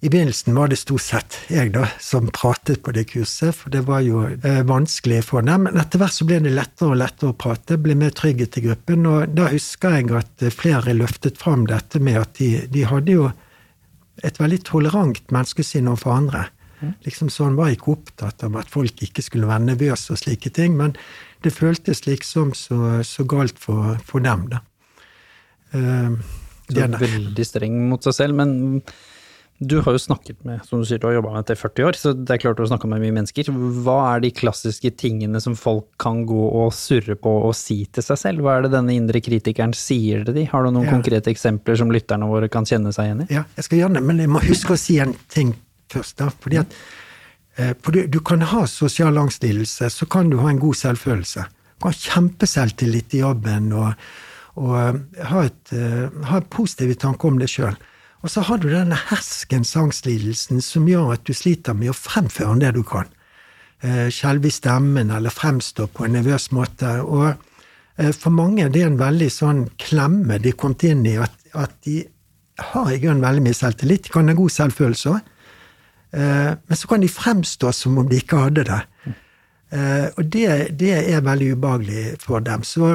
i begynnelsen var det stort sett jeg da som pratet på det kurset, for det var jo eh, vanskelig for dem. Men etter hvert så ble det lettere og lettere å prate, ble mer trygghet i gruppen. Og da husker jeg at flere løftet fram dette med at de, de hadde jo et veldig tolerant menneskesyn overfor andre. Liksom sånn var ikke opptatt av at folk ikke skulle være nervøse og slike ting, men det føltes liksom så, så galt for, for, dem, da. Uh, så veldig streng mot seg selv, men du har jo snakket med, som du sier, du har jobba med dette i 40 år, så det er klart du har snakka med mye mennesker. Hva er de klassiske tingene som folk kan gå og surre på og si til seg selv? Hva er det denne indre kritikeren sier til de? Har du noen ja. konkrete eksempler som lytterne våre kan kjenne seg igjen i? Ja, jeg skal gjerne, men jeg må huske å si en ting først, da. Fordi at eh, for du, kan ha sosial angstlidelse, så kan du ha en god selvfølelse. Du kan ha kjempeselvtillit i jobben og, og uh, ha, et, uh, ha positive tanker om deg sjøl. Og så har du denne hersken sangslidelsen som gjør at du sliter med å fremføre det du kan. Eh, skjelve i stemmen eller fremstå på en nervøs måte. Og eh, for mange er det en veldig sånn klemme de er kommet inn i, at, at de har i grunnen veldig mye selvtillit. De kan ha god selvfølelse òg. Eh, men så kan de fremstå som om de ikke hadde det. Og det, det er veldig ubehagelig for dem. Så,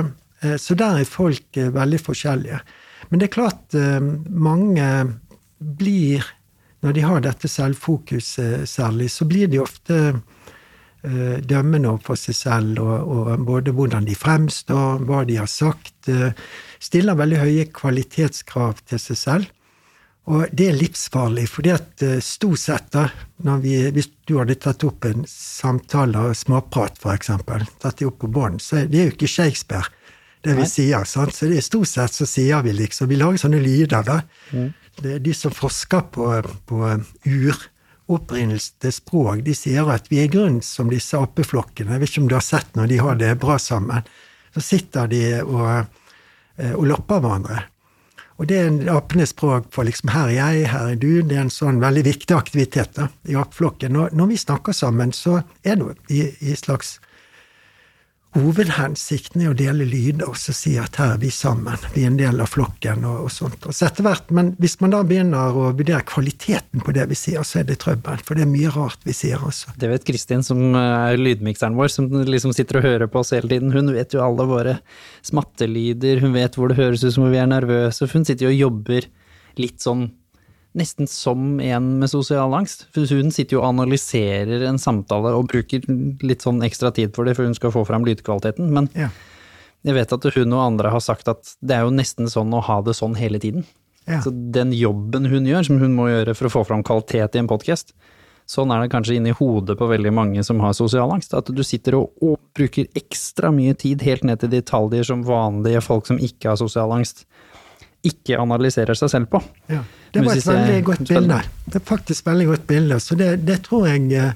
så der er folk veldig forskjellige. Men det er klart eh, mange blir, når de har dette selvfokuset særlig, så blir de ofte eh, dømmende overfor seg selv, og, og, både hvordan de fremstår, hva de har sagt. Eh, stiller veldig høye kvalitetskrav til seg selv. Og det er livsfarlig, fordi at stort sett, da, vi, hvis du hadde tatt opp en samtale og småprat, for eksempel, tatt det opp på bånd, så er det jo ikke Shakespeare det vi sier. Sant? Så det er stort sett så sier vi liksom Vi lager sånne lyder, da. Mm. De som forsker på, på uropprinnelse til språk, de sier at vi er i grunnen som disse apeflokkene. Jeg vet ikke om du har sett når de har det bra sammen. Så sitter de og, eh, og lopper hverandre. Og det er en apenes språk for liksom her er jeg, her er du. Det er en sånn veldig viktig aktivitet da, i apeflokken. Når, når vi snakker sammen, så er det i, i slags Hovedhensikten er å dele lyder og så si at her er vi sammen, vi er en del av flokken og, og sånt. Og så etter hvert, Men hvis man da begynner å vurdere kvaliteten på det vi sier, så er det trøbbel. For det er mye rart vi sier, altså. Det vet Kristin, som er lydmikseren vår, som liksom sitter og hører på oss hele tiden. Hun vet jo alle våre smattelyder, hun vet hvor det høres ut som om vi er nervøse. Hun sitter jo og jobber litt sånn nesten som en med sosial angst. For hun sitter jo og analyserer en samtale og bruker litt sånn ekstra tid for det, for hun skal få fram lydkvaliteten. Men ja. jeg vet at hun og andre har sagt at det er jo nesten sånn å ha det sånn hele tiden. Ja. Så den jobben hun gjør, som hun må gjøre for å få fram kvalitet i en podkast, sånn er det kanskje inni hodet på veldig mange som har sosial angst. At du sitter og, og bruker ekstra mye tid helt ned til detaljer som vanlige folk som ikke har sosial angst, ikke analyserer seg selv på. Ja, det var et veldig godt bilde. Det er faktisk veldig godt bilde. Så det, det, tror jeg eh,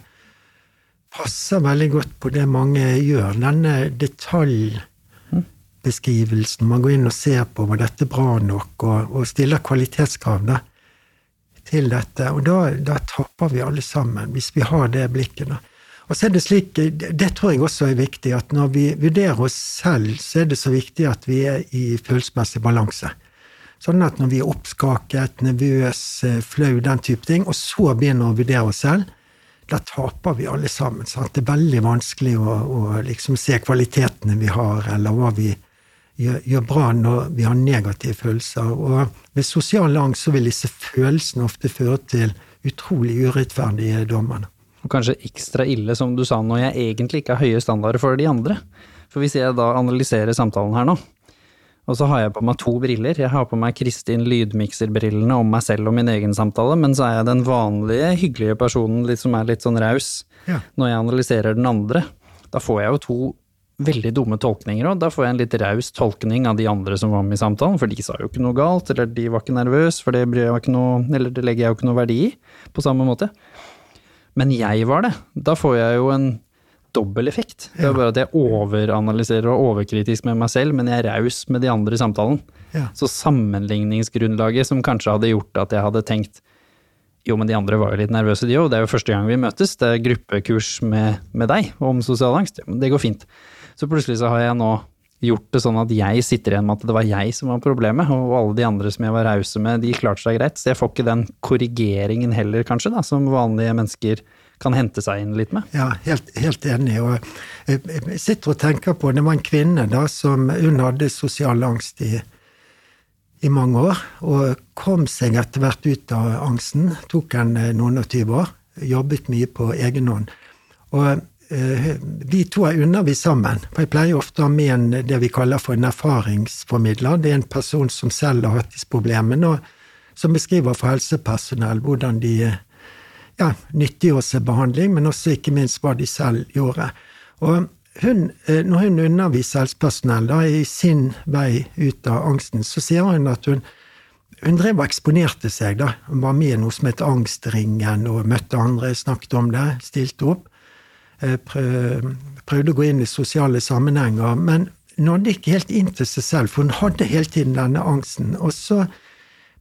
passer veldig godt på det mange gjør. Denne detaljbeskrivelsen. Man går inn og ser på var dette bra nok, og, og stiller kvalitetskrav da, til dette. Og da, da tapper vi alle sammen, hvis vi har det blikket. da. Og så er Det slik, det tror jeg også er viktig, at når vi vurderer oss selv, så er det så viktig at vi er i følelsesmessig balanse. Sånn at når vi er oppskaket, nervøs, eh, flau, den type ting, og så begynner å vurdere oss selv, da taper vi alle sammen. Sant? Det er veldig vanskelig å, å liksom se kvalitetene vi har, eller hva vi gjør, gjør, bra når vi har negative følelser. Og ved sosial angst så vil disse følelsene ofte føre til utrolig urettferdige dommer. Og kanskje ekstra ille, som du sa, når jeg egentlig ikke har høye standarder for de andre. For hvis jeg da analyserer samtalen her nå, og så har jeg på meg to briller. Jeg har på meg Kristin Lydmikser-brillene om meg selv og min egen samtale, men så er jeg den vanlige, hyggelige personen litt, som er litt sånn raus ja. når jeg analyserer den andre. Da får jeg jo to veldig dumme tolkninger òg. Da får jeg en litt raus tolkning av de andre som var med i samtalen, for de sa jo ikke noe galt, eller de var ikke nervøse, for det, noe, eller det legger jeg jo ikke noe verdi i, på samme måte. Men jeg var det. Da får jeg jo en dobbel effekt. Det er bare at jeg overanalyserer og er overkritisk med meg selv, men jeg er raus med de andre i samtalen. Ja. Så sammenligningsgrunnlaget som kanskje hadde gjort at jeg hadde tenkt jo, men de andre var jo litt nervøse, de òg. Det er jo første gang vi møtes. Det er gruppekurs med, med deg om sosial angst. Ja, men det går fint. Så plutselig så har jeg nå gjort det sånn at jeg sitter igjen med at det var jeg som var problemet, og alle de andre som jeg var rause med, de klarte seg greit. Så jeg får ikke den korrigeringen heller, kanskje, da, som vanlige mennesker kan hente seg inn litt med. Ja, helt, helt enig. Og jeg, jeg sitter og tenker på Det var en kvinne da som hun hadde sosial angst i, i mange år, og kom seg etter hvert ut av angsten. Tok en eh, noen og tyve år. Jobbet mye på egen hånd. Og eh, vi to er undervist sammen. For jeg pleier ofte å ha med en, det vi kaller for en erfaringsformidler. Det er en person som selv har hatt disse problemene, og som beskriver for helsepersonell hvordan de ja, nyttiggjorde seg behandling, men også ikke minst hva de selv gjorde. Og hun, eh, når hun underviser helsepersonell da, i sin vei ut av angsten, så sier hun at hun, hun drev og eksponerte seg. da. Hun var med i noe som het Angstringen, og møtte andre, snakket om det, stilte opp. Eh, prøvde å gå inn i sosiale sammenhenger, men nådde ikke helt inn til seg selv, for hun hadde hele tiden denne angsten. Og så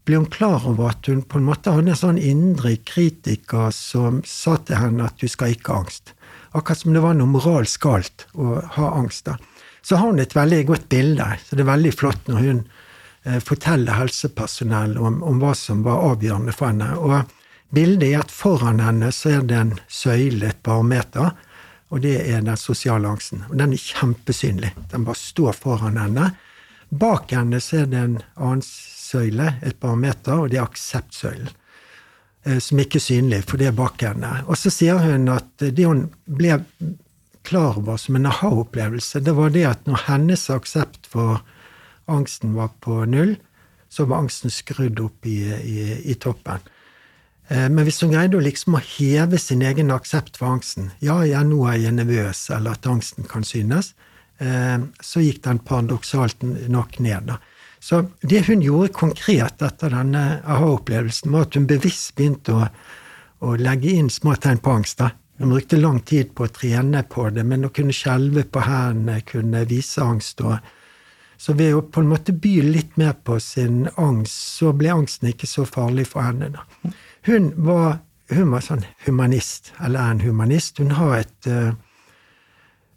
ble hun klar over at hun på en måte hadde en sånn indre kritiker som sa til henne at du skal ikke ha angst. Akkurat som det var noe moralsk galt å ha angst. da. Så har hun et veldig godt bilde, så det er veldig flott når hun eh, forteller helsepersonell om, om, hva som var avgjørende for henne. Og bildet er at foran henne så er det en søyle, et barometer, og det er den sosiale angsten. Og den er kjempesynlig. Den bare står foran henne. Bak henne så er det en annen søyle, et barometer, og det er akseptsøylen. Eh, som ikke er synlig, for det er bak henne. Og så sier hun at det hun ble klar over som en aha-opplevelse, det var det at når hennes aksept for angsten var på null, så var angsten skrudd opp i, i, i toppen. Eh, men hvis hun greide å liksom å heve sin egen aksept for angsten Ja, ja, nå er jeg nervøs, eller at angsten kan synes, eh, så gikk den paradoksalt nok ned. da. Så det hun gjorde konkret etter denne aha-opplevelsen, var at hun bevisst begynte å, å legge inn små tegn på angst. da. Hun brukte lang tid på å trene på det, men å kunne skjelve på hendene, kunne vise angst. og så ved å på en måte by litt mer på sin angst, så ble angsten ikke så farlig for henne. da. Hun var, hun var sånn humanist, eller er en humanist. Hun har et uh,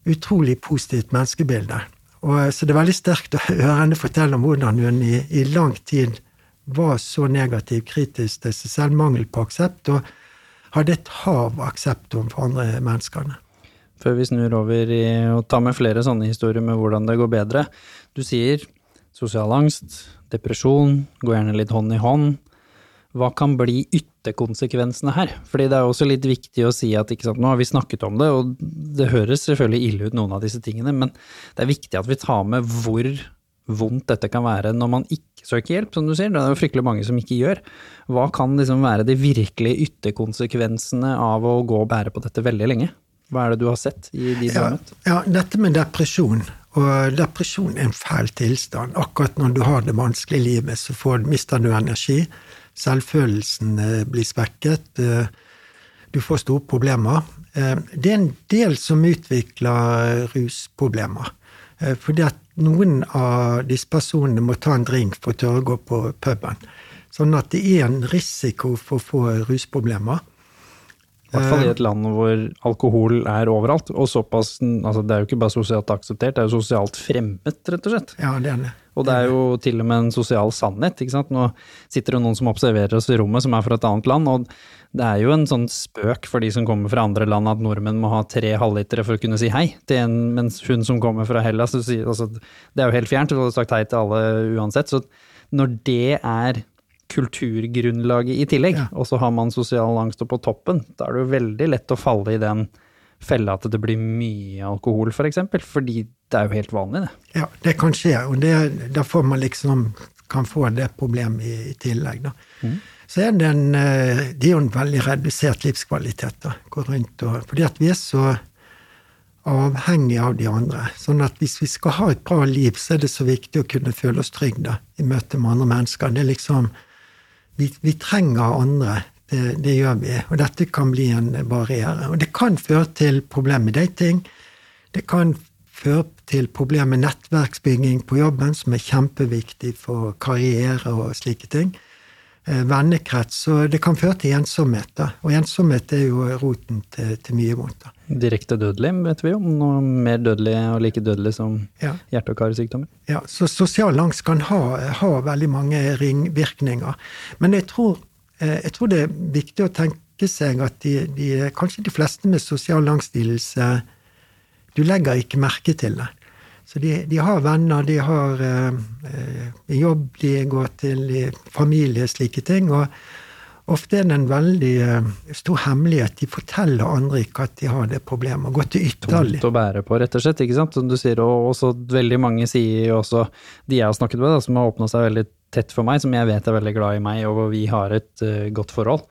utrolig positivt menneskebilde. Og, eh, så det er veldig sterkt å høre henne fortelle om hvordan hun i, i lang tid var så negativ, kritisk til seg selv, mangel på aksept, og hadde et hav av aksept overfor andre mennesker. Før vi snur over i å ta med flere sånne historier med hvordan det går bedre. Du sier sosial angst, depresjon, går gjerne litt hånd i hånd. Hva kan bli ytterkonsekvensene her? Fordi det er også litt viktig å si at sant, nå har vi snakket om det, og det høres selvfølgelig ille ut, noen av disse tingene, men det er viktig at vi tar med hvor vondt dette kan være når man ikke søker hjelp, som du sier. Det er jo fryktelig mange som ikke gjør. Hva kan liksom være de virkelige ytterkonsekvensene av å gå og bære på dette veldig lenge? Hva er det du har sett i de ja, ja, dette med depresjon. Og depresjon er en fæl tilstand. Akkurat når du har det vanskelig i livet, så får, mister du energi. Selvfølelsen eh, blir svekket. Eh, du får store problemer. Eh, det er en del som utvikler rusproblemer. Fordi at noen av disse personene må ta en drink for å tørre å gå på puben. Sånn at det er en risiko for å få rusproblemer. I hvert fall i et land hvor alkohol er overalt. Og såpass, altså det er jo ikke bare sosialt akseptert, det er jo sosialt fremmet, rett og slett. Ja, det er det. Og det er jo til og med en sosial sannhet. ikke sant? Nå sitter det noen som observerer oss i rommet, som er fra et annet land. og det er jo en sånn spøk for de som kommer fra andre land at nordmenn må ha tre halvlitere for å kunne si hei til en, mens hun som kommer fra Hellas altså, Det er jo helt fjernt, du hadde sagt hei til alle uansett. Så når det er kulturgrunnlaget i tillegg, ja. og så har man sosial angst på toppen, da er det jo veldig lett å falle i den felle at det blir mye alkohol, f.eks. For eksempel, fordi det er jo helt vanlig, det. Ja, det kan skje, og det, da får man liksom kan få det problemet i, i tillegg, da. Mm. Så er det en Det er jo en veldig redusert livskvalitet, da. Gå rundt og Fordi at vi er så avhengig av de andre. Sånn at hvis vi skal ha et bra liv, så er det så viktig å kunne føle oss trygge i møte med andre mennesker. Det er liksom Vi, vi trenger andre. Det, det, gjør vi. Og dette kan bli en barriere. Og det kan føre til problemer med dating. Det kan føre til problemer med nettverksbygging på jobben, som er kjempeviktig for karriere og slike ting. Eh, vennekrets. Og det kan føre til ensomhet. Da. Og ensomhet er jo roten til, til mye vondt. Direkte dødelig, vet vi om. Noe mer dødelig og like dødelig som Ja. hjerte- og karsykdommer. Ja, så sosial angst kan ha, ha veldig mange ringvirkninger. Men jeg tror, eh, jeg tror det er viktig å tenke seg at de, de, kanskje de fleste med sosial angstlidelse Du legger ikke merke til det. Så de, de har venner, de har eh, eh, jobb, de går til familie, slike ting. Og ofte er det en veldig eh, stor hemmelighet. De forteller andre ikke at de har det problemet, Gå til ytterlig. Tungt å bære på, rett og slett. ikke sant? Som du sier, og også veldig mange sier jo også, de jeg har snakket med, da, som har åpna seg veldig tett for meg, som jeg vet er veldig glad i meg, og hvor vi har et uh, godt forhold.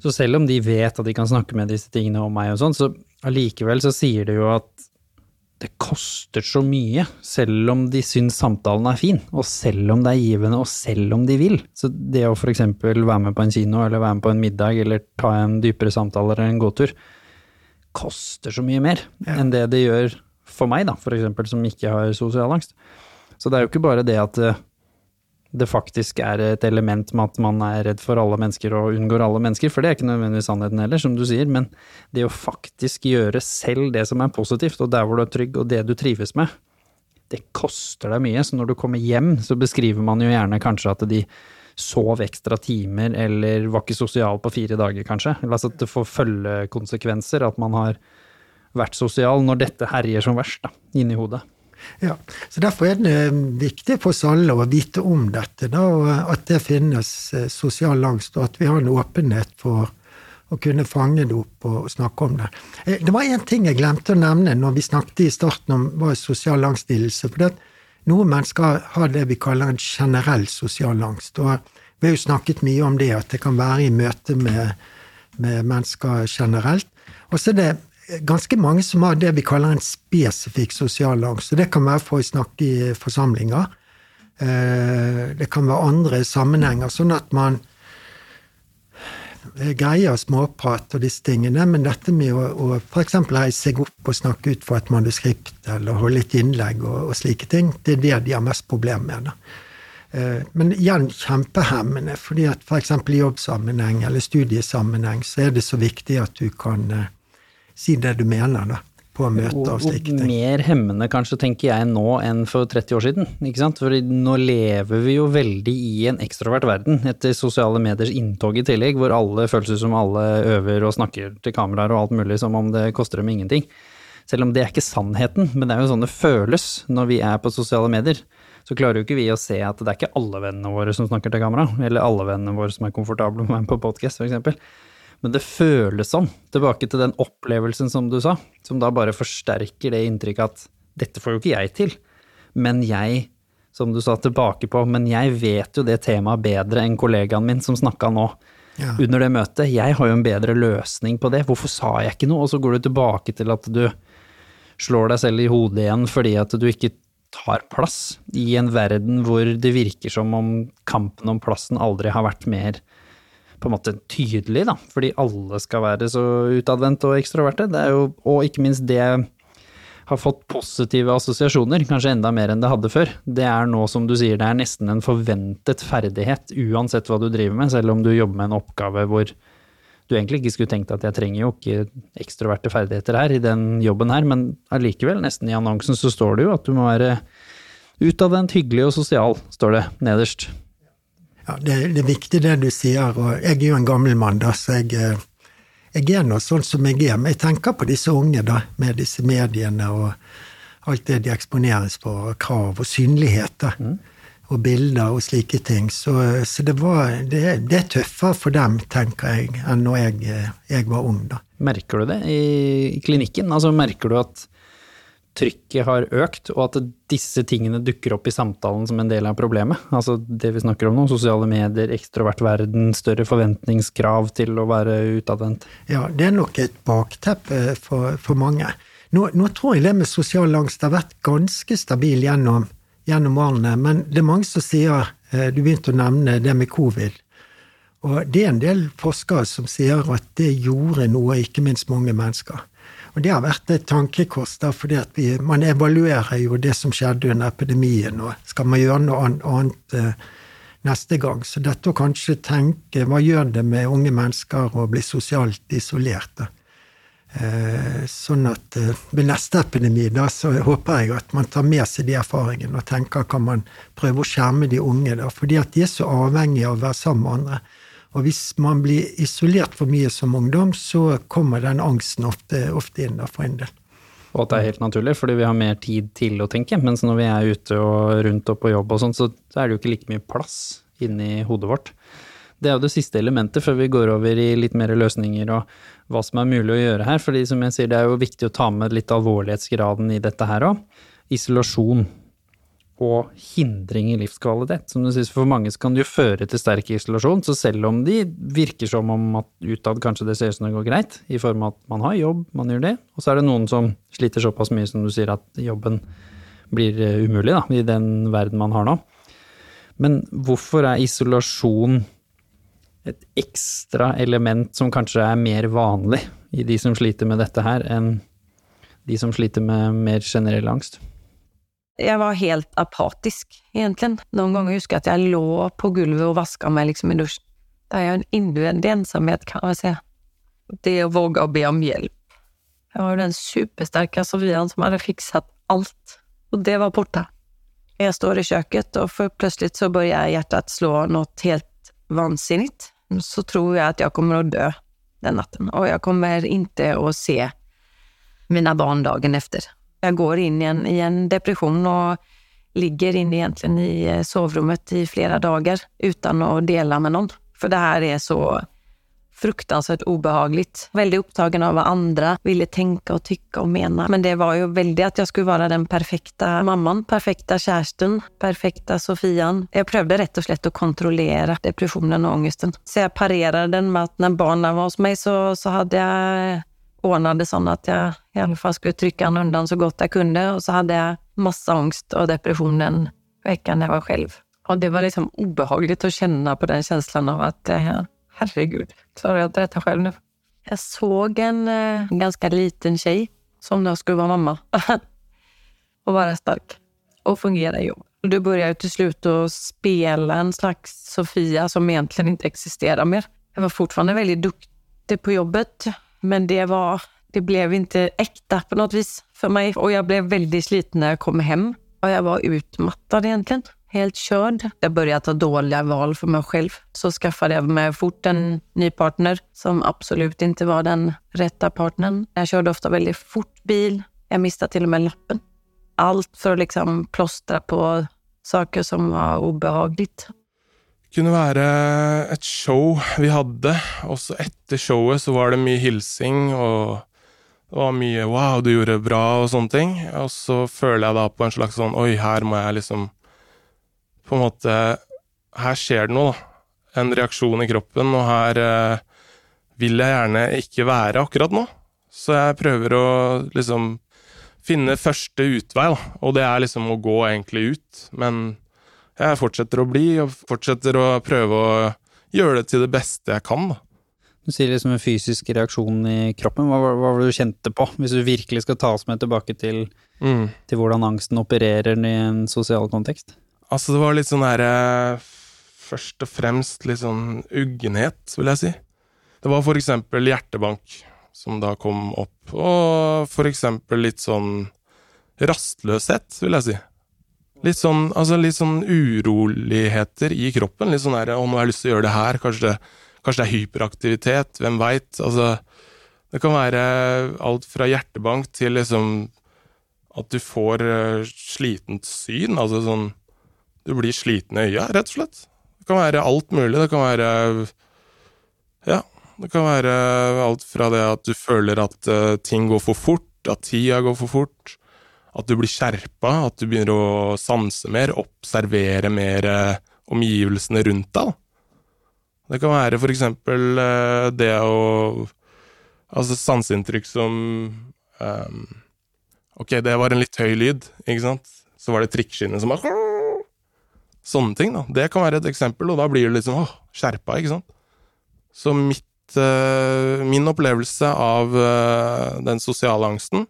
Så selv om de vet at de kan snakke med disse tingene om meg og sånn, så allikevel så sier de jo at det koster så mye, selv om de syns samtalen er fin, og selv om det er givende, og selv om de vil. Så det å for eksempel være med på en kino, eller være med på en middag, eller ta en dypere samtale eller en gåtur, koster så mye mer Ja. enn det det gjør for meg, da, for eksempel, som ikke har sosial angst. Så det er jo ikke bare det at eh, det faktisk er et element med at man er redd for alle mennesker og unngår alle mennesker, for det er ikke nødvendigvis sannheten heller, som du sier, men det å faktisk gjøre selv det som er positivt, og der hvor du er trygg, og det du trives med, det koster deg mye. Så når du kommer hjem, så beskriver man jo gjerne kanskje at de sov ekstra timer, eller var ikke sosial på fire dager, kanskje. Altså at det får følgekonsekvenser, at man har vært sosial når dette herjer som verst, da, inni hodet. Ja, så Derfor er det viktig for oss alle å vite om dette, da, og at det finnes eh, sosial angst, og at vi har en åpenhet for å kunne fange det opp og snakke om det. Eh, Det var én ting jeg glemte å nevne når vi snakket i starten om hva sosial angstlidelse. for Noen mennesker har det vi kaller en generell sosial angst. og Vi har jo snakket mye om det, at det kan være i møte med, med mennesker generelt. Og så er det ganske mange som har det vi kaller en spesifikk sosial angst. og Det kan være for å snakke i forsamlinger. Eh, Det kan være andre sammenhenger, sånn at man greier småprat og disse tingene, men dette med å, å f.eks. reise seg opp og snakke ut for et manuskript eller holde et innlegg og, og slike ting, det er det de har mest problemer med. da. Eh, Men igjen kjempehemmende, fordi at f.eks. i jobbsammenheng eller studiesammenheng så er det så viktig at du kan eh, si det du mener da, på møter og slike og ting. mer hemmende kanskje, tenker jeg nå enn for 30 år siden. ikke sant? For nå lever vi jo veldig i en ekstrovert verden, etter sosiale mediers inntog i tillegg, hvor alle føles ut som alle øver og snakker til kameraer og alt mulig som om det koster dem ingenting. Selv om det er ikke sannheten, men det er jo sånn det føles når vi er på sosiale medier. Så klarer jo ikke vi å se at det er ikke alle vennene våre som snakker til kamera, eller alle vennene våre som er komfortable med å være på podkast, f.eks. Men det føles sånn, tilbake til den opplevelsen som du sa, som da bare forsterker det inntrykket at dette får jo ikke jeg til, men jeg, som du sa tilbake på, men jeg vet jo det temaet bedre enn kollegaen min som snakka nå. Ja. Under det møtet. Jeg har jo en bedre løsning på det. Hvorfor sa jeg ikke noe? Og så går du tilbake til at du slår deg selv i hodet igjen fordi at du ikke tar plass i en verden hvor det virker som om kampen om plassen aldri har vært mer på en måte tydelig, da, fordi alle skal være så utadvendt og ekstroverte. Det er jo, og ikke minst det har fått positive assosiasjoner, kanskje enda mer enn det hadde før. Det er nå, som du sier, det er nesten en forventet ferdighet, uansett hva du driver med, selv om du jobber med en oppgave hvor du egentlig ikke skulle tenkt at jeg trenger jo ikke ekstroverte ferdigheter her i den jobben her, men allikevel, nesten i annonsen så står det jo at du må være utadvendt, hyggelig og sosial, står det nederst. Ja, det, det er viktig det du sier, og jeg er jo en gammel mann, da, så jeg, eh, jeg er nå sånn som jeg er. Men jeg tenker på disse unge, da, med disse mediene og alt det de eksponeres for, krav og synlighet, da. Og bilder og slike ting. Så, så det, var, det, det er tøffere for dem, tenker jeg, enn når jeg, eh, jeg var ung, da. Merker du det i klinikken? Altså merker du at trykket har økt, og at disse tingene dukker opp i samtalen som en del av problemet? Altså det vi snakker om nå, sosiale medier, ekstrovert verden, større forventningskrav til å være utadvendt. Ja, det er nok et bakteppe for, for mange. Nå, nå, tror jeg det med sosial angst har vært ganske stabil gjennom, gjennom årene, men det er mange som sier eh, Du begynte å nevne det med covid. Og det er en del forskere som sier at det gjorde noe, ikke minst mange mennesker. Og det har vært et tankekors, da, fordi at vi, man evaluerer jo det som skjedde under epidemien, og skal man gjøre noe annet eh, neste gang. Så dette å kanskje tenke hva gjør det med unge mennesker å bli sosialt isolert? Da? Eh, sånn at eh, ved neste epidemi da, så håper jeg at man tar med seg de erfaringene og tenker kan man prøve å skjerme de unge, da, fordi at de er så avhengige av å være sammen med andre. Og hvis man blir isolert for mye som ungdom, så kommer den angsten ofte, ofte inn for en del. Og at det er helt naturlig, fordi vi har mer tid til å tenke. Mens når vi er ute og rundt og på jobb og sånn, så er det jo ikke like mye plass inni hodet vårt. Det er jo det siste elementet før vi går over i litt mer løsninger og hva som er mulig å gjøre her. fordi som jeg sier, det er jo viktig å ta med litt alvorlighetsgraden i dette her òg. Isolasjon og hindring i livskvalitet. Som du sier, for mange kan det jo føre til sterk isolasjon, så selv om de virker som om at utad kanskje det ser ut som det går greit, i form av at man har jobb, man gjør det, og så er det noen som sliter såpass mye som du sier at jobben blir eh, umulig da, i den verden man har nå. Men hvorfor er isolasjon et ekstra element som kanskje er mer vanlig i de som sliter med dette her, enn de som sliter med mer generell angst? Jeg var helt apatisk, egentlig. Noen ganger husker jeg at jeg lå på gulvet og vaska meg liksom i dusjen. Det er jo en innvendig ensomhet, kan man si. Det å våge å be om hjelp. Jeg var jo den supersterke Sofian som hadde fikset alt, og det var borte. Jeg står i kjøkkenet, og plutselig så begynner hjertet slå noe helt vansinnig, så tror jeg at jeg kommer å dø den natten. Og jeg kommer ikke å se mine barn dagen etter. Jeg går inn i en, i en depresjon og ligger inne egentlig i eh, soverommet i flere dager uten å dele med noen. For det her er så fruktansvärt obehagligt. Veldig opptagen av hva andre ville tenke og tykke og mene. Men det var jo veldig at jeg skulle være den perfekte mammaen, perfekte kjæresten, perfekte Sofian. Jeg prøvde rett og slett å kontrollere depresjonen og angsten. Så jeg parerte den med at når barna var hos meg, så, så hadde jeg ordnet det sånn at jeg i alle fall skulle trykke han unna så godt jeg kunne, og så hadde jeg masse angst og depresjon den uken jeg var selv. Og det var liksom ubehagelig å kjenne på den følelsen av at jeg herregud, klarer jeg dette selv nå? Jeg så en eh, ganske liten jente som da skulle være mamma. og være sterk. Og fungere i jobb. Da begynte jo til slutt å spille en slags Sofia som egentlig ikke eksisterer mer. Jeg var fortsatt veldig dyktig på jobbet, men det var Det ble ikke ekte på noe vis for meg, og jeg ble veldig sliten når jeg kom hjem. Og jeg var utmattet, egentlig helt körd. Jag började ta dåliga val för mig själv. Så skaffade jag mig fort en ny partner som absolut inte var den rätta partnern. Jag körde ofta väldigt fort bil. Jag mistet till och med lappen. Allt för att liksom plåstra på saker som var obehagligt. Kunne være et show vi hadde, og så etter showet så var det mye hilsing, og det var mye 'wow, du gjorde bra' og sånne ting. Og så føler jeg da på en slags sånn 'oi, her må jeg liksom på en måte Her skjer det noe, da. En reaksjon i kroppen, og her eh, vil jeg gjerne ikke være akkurat nå. Så jeg prøver å liksom finne første utvei, da. Og det er liksom å gå egentlig ut. Men jeg fortsetter å bli, og fortsetter å prøve å gjøre det til det beste jeg kan, da. Du sier liksom en fysisk reaksjon i kroppen. Hva, hva var det du kjente på, hvis du virkelig skal ta oss med tilbake til, mm. til hvordan angsten opererer i en sosial kontekst? Altså, det var litt sånn derre Først og fremst litt sånn uggenhet, vil jeg si. Det var for eksempel hjertebank som da kom opp, og for eksempel litt sånn rastløshet, vil jeg si. Litt sånn, altså litt sånn uroligheter i kroppen. Litt sånn der 'Å, nå har jeg lyst til å gjøre det her'. Kanskje det, kanskje det er hyperaktivitet. Hvem veit? Altså, det kan være alt fra hjertebank til liksom at du får uh, slitent syn. Altså sånn du blir sliten i øya, rett og slett. Det kan være alt mulig. Det kan være Ja. Det kan være alt fra det at du føler at uh, ting går for fort, at tida går for fort, at du blir skjerpa, at du begynner å sanse mer, observere mer uh, omgivelsene rundt deg. Det kan være for eksempel uh, det å Altså sanseinntrykk som um, Ok, det var en litt høy lyd, ikke sant? Så var det trikkskinnet som bare Sånne ting, da. Det kan være et eksempel, og da blir du liksom åh, skjerpa, ikke sant? Så mitt, uh, min opplevelse av uh, den sosiale angsten,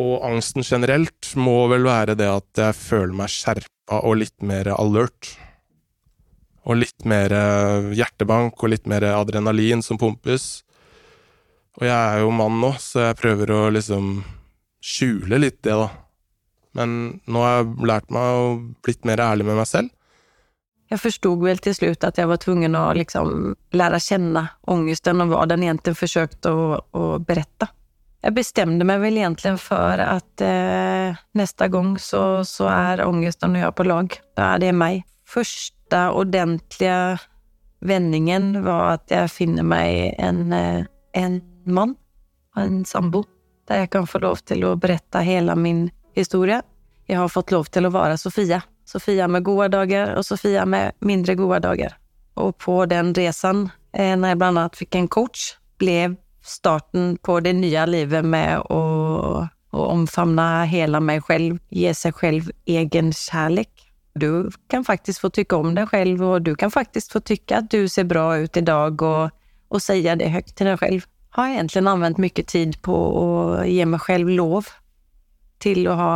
og angsten generelt, må vel være det at jeg føler meg skjerpa og litt mer alert. Og litt mer eh, hjertebank og litt mer adrenalin som pumpes. Og jeg er jo mann nå, så jeg prøver å liksom skjule litt det, da. Men nå har jeg lært meg å blitt mer ærlig med meg selv. Jeg forsto vel til slutt at jeg var tvungen å liksom å kjenne ångesten og hva den egentlig forsøkte å, å berätta. Jag bestemte meg vel egentlig for at eh, neste gang så, så er angsten og jeg på lag. Da er det meg. Første ordentlige vendingen var at jeg finner meg en, en mann man, en sambo, der jeg kan få lov til å berette hele min historie. Jeg har fått lov til å være Sofia. Sofia med gode dager og Sofia med mindre gode dager. Og på den reisen, eh, jeg jag bland annat fick en coach, blev starten på det nya livet med å, å omfavne hela meg selv, ge seg selv egen kjærlighet. Du kan faktisk få tykke om deg selv, og du kan faktisk få tykke at du ser bra ut i dag, og, og si det høyt til deg selv. Har egentlig anvendt mye tid på å ge meg selv lov til å ha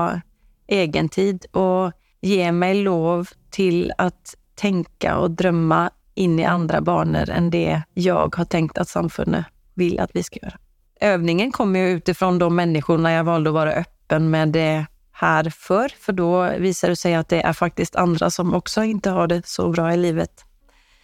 egen tid gi mig lov til å tenke og drømme in i andre baner enn det jeg har tenkt at samfundet vill att vi ska göra. Övningen kommer ju utifrån de människorna jag valde att vara öppen med det här för, för då visar det sig att det är faktiskt andra som också inte har det så bra i livet.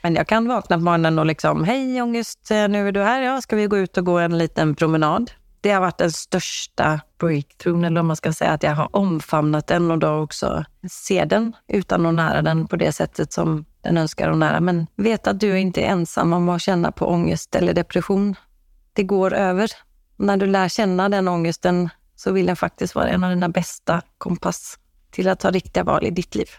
Men jag kan vakna på morgonen och liksom, hej ångest, nu är du här, ja, ska vi gå ut och gå en liten promenad? Det har varit den största breakthroughen, eller om man ska säga, att jag har omfamnat den och då också ser den utan att nära den på det sättet som den önskar att nära. Men vet att du inte är ensam om att känna på ångest eller depression. Det går over. Når du lærer kjenne den ångesten så vil den faktisk være en av dine beste kompass til å ta riktige valg i ditt liv.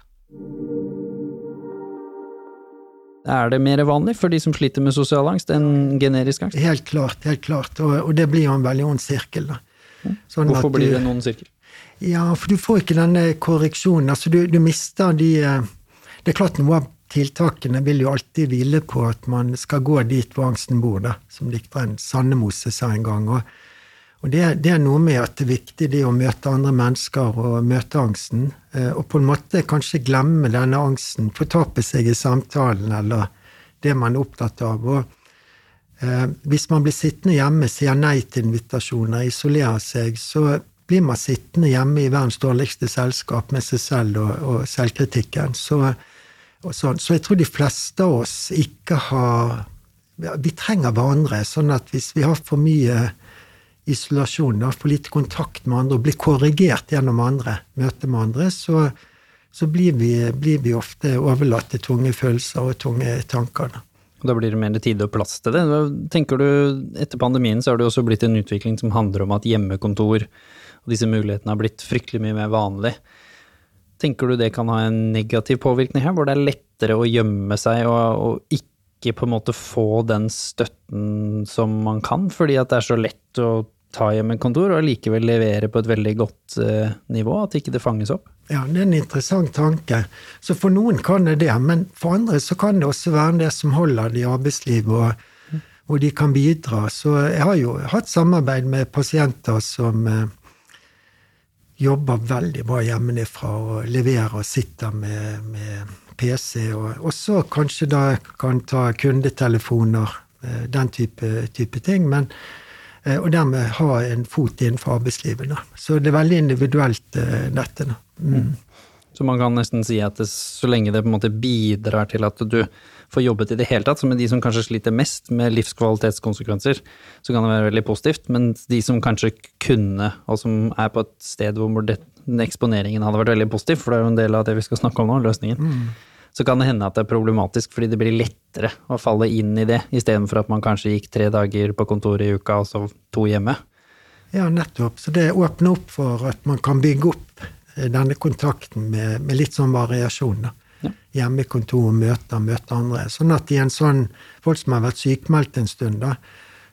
Er det mer vanlig for de som sliter med sosial angst enn generisk angst? Helt klart, helt klart. Og, og det blir jo en veldig ond sirkel, da. Sånn Hvorfor at blir det en ond sirkel? Ja, for du får ikke denne korreksjonen. Altså, du, du mister de eh, Det er klart noe av tiltakene vil jo alltid hvile på at man skal gå dit hvor angsten bor, da, som dikteren Sandemose sa en gang. Og, og det, det er noe med at det er viktig det å møte andre mennesker og møte angsten, eh, og på en måte kanskje glemme denne angsten, fortape seg i samtalen eller det man er opptatt av. og Eh, hvis man blir sittende hjemme, sier nei til invitasjoner, isolerer seg, så blir man sittende hjemme i verdens dårligste selskap med seg selv og, og selvkritikken. Så, sånn. så jeg tror de fleste av oss ikke har Vi trenger hverandre. Sånn at hvis vi har for mye isolasjon, da, for lite kontakt med andre, og blir korrigert gjennom andre, møte med andre, så, så blir, vi, blir vi ofte overlatt til tunge følelser og tunge tanker. Da. Da blir det mer tid og plass til det. Tenker du, Etter pandemien så har det også blitt en utvikling som handler om at hjemmekontor og disse mulighetene har blitt fryktelig mye mer vanlig. Tenker du det kan ha en negativ påvirkning her, hvor det er lettere å gjemme seg og, og ikke på en måte få den støtten som man kan, fordi at det er så lett å ta hjem en kontor og likevel levere på et veldig godt eh, nivå, at ikke det fanges opp? Ja, det er en interessant tanke. Så for noen kan det det, men for andre så kan det også være det som holder det i arbeidslivet, og, og de kan bidra. Så jeg har jo hatt samarbeid med pasienter som eh, jobber veldig bra hjemmefra og leverer og sitter med, med PC, og også kanskje da kan ta kundetelefoner, eh, den type, type ting. men eh, og dermed ha en fot innenfor arbeidslivet. Da. Så det er veldig individuelt, eh, dette. Da. Mm. Så man kan nesten si at det, så lenge det på en måte bidrar til at du får jobbet i det hele tatt, som er de som kanskje sliter mest med livskvalitetskonsekvenser, så kan det være veldig positivt, men de som kanskje kunne, og som er på et sted hvor det, den eksponeringen hadde vært veldig positiv, for det er jo en del av det vi skal snakke om nå, løsningen, så kan det hende at det er problematisk fordi det blir lettere å falle inn i det, istedenfor at man kanskje gikk tre dager på kontoret i uka og så to hjemme. Ja, nettopp. Så det åpner opp for at man kan bygge opp denne kontakten med, med litt sånn variasjon. Ja. Hjemmekontor, møter, møte andre. Sånn at i en sånn folk som har vært sykmeldt en stund, da,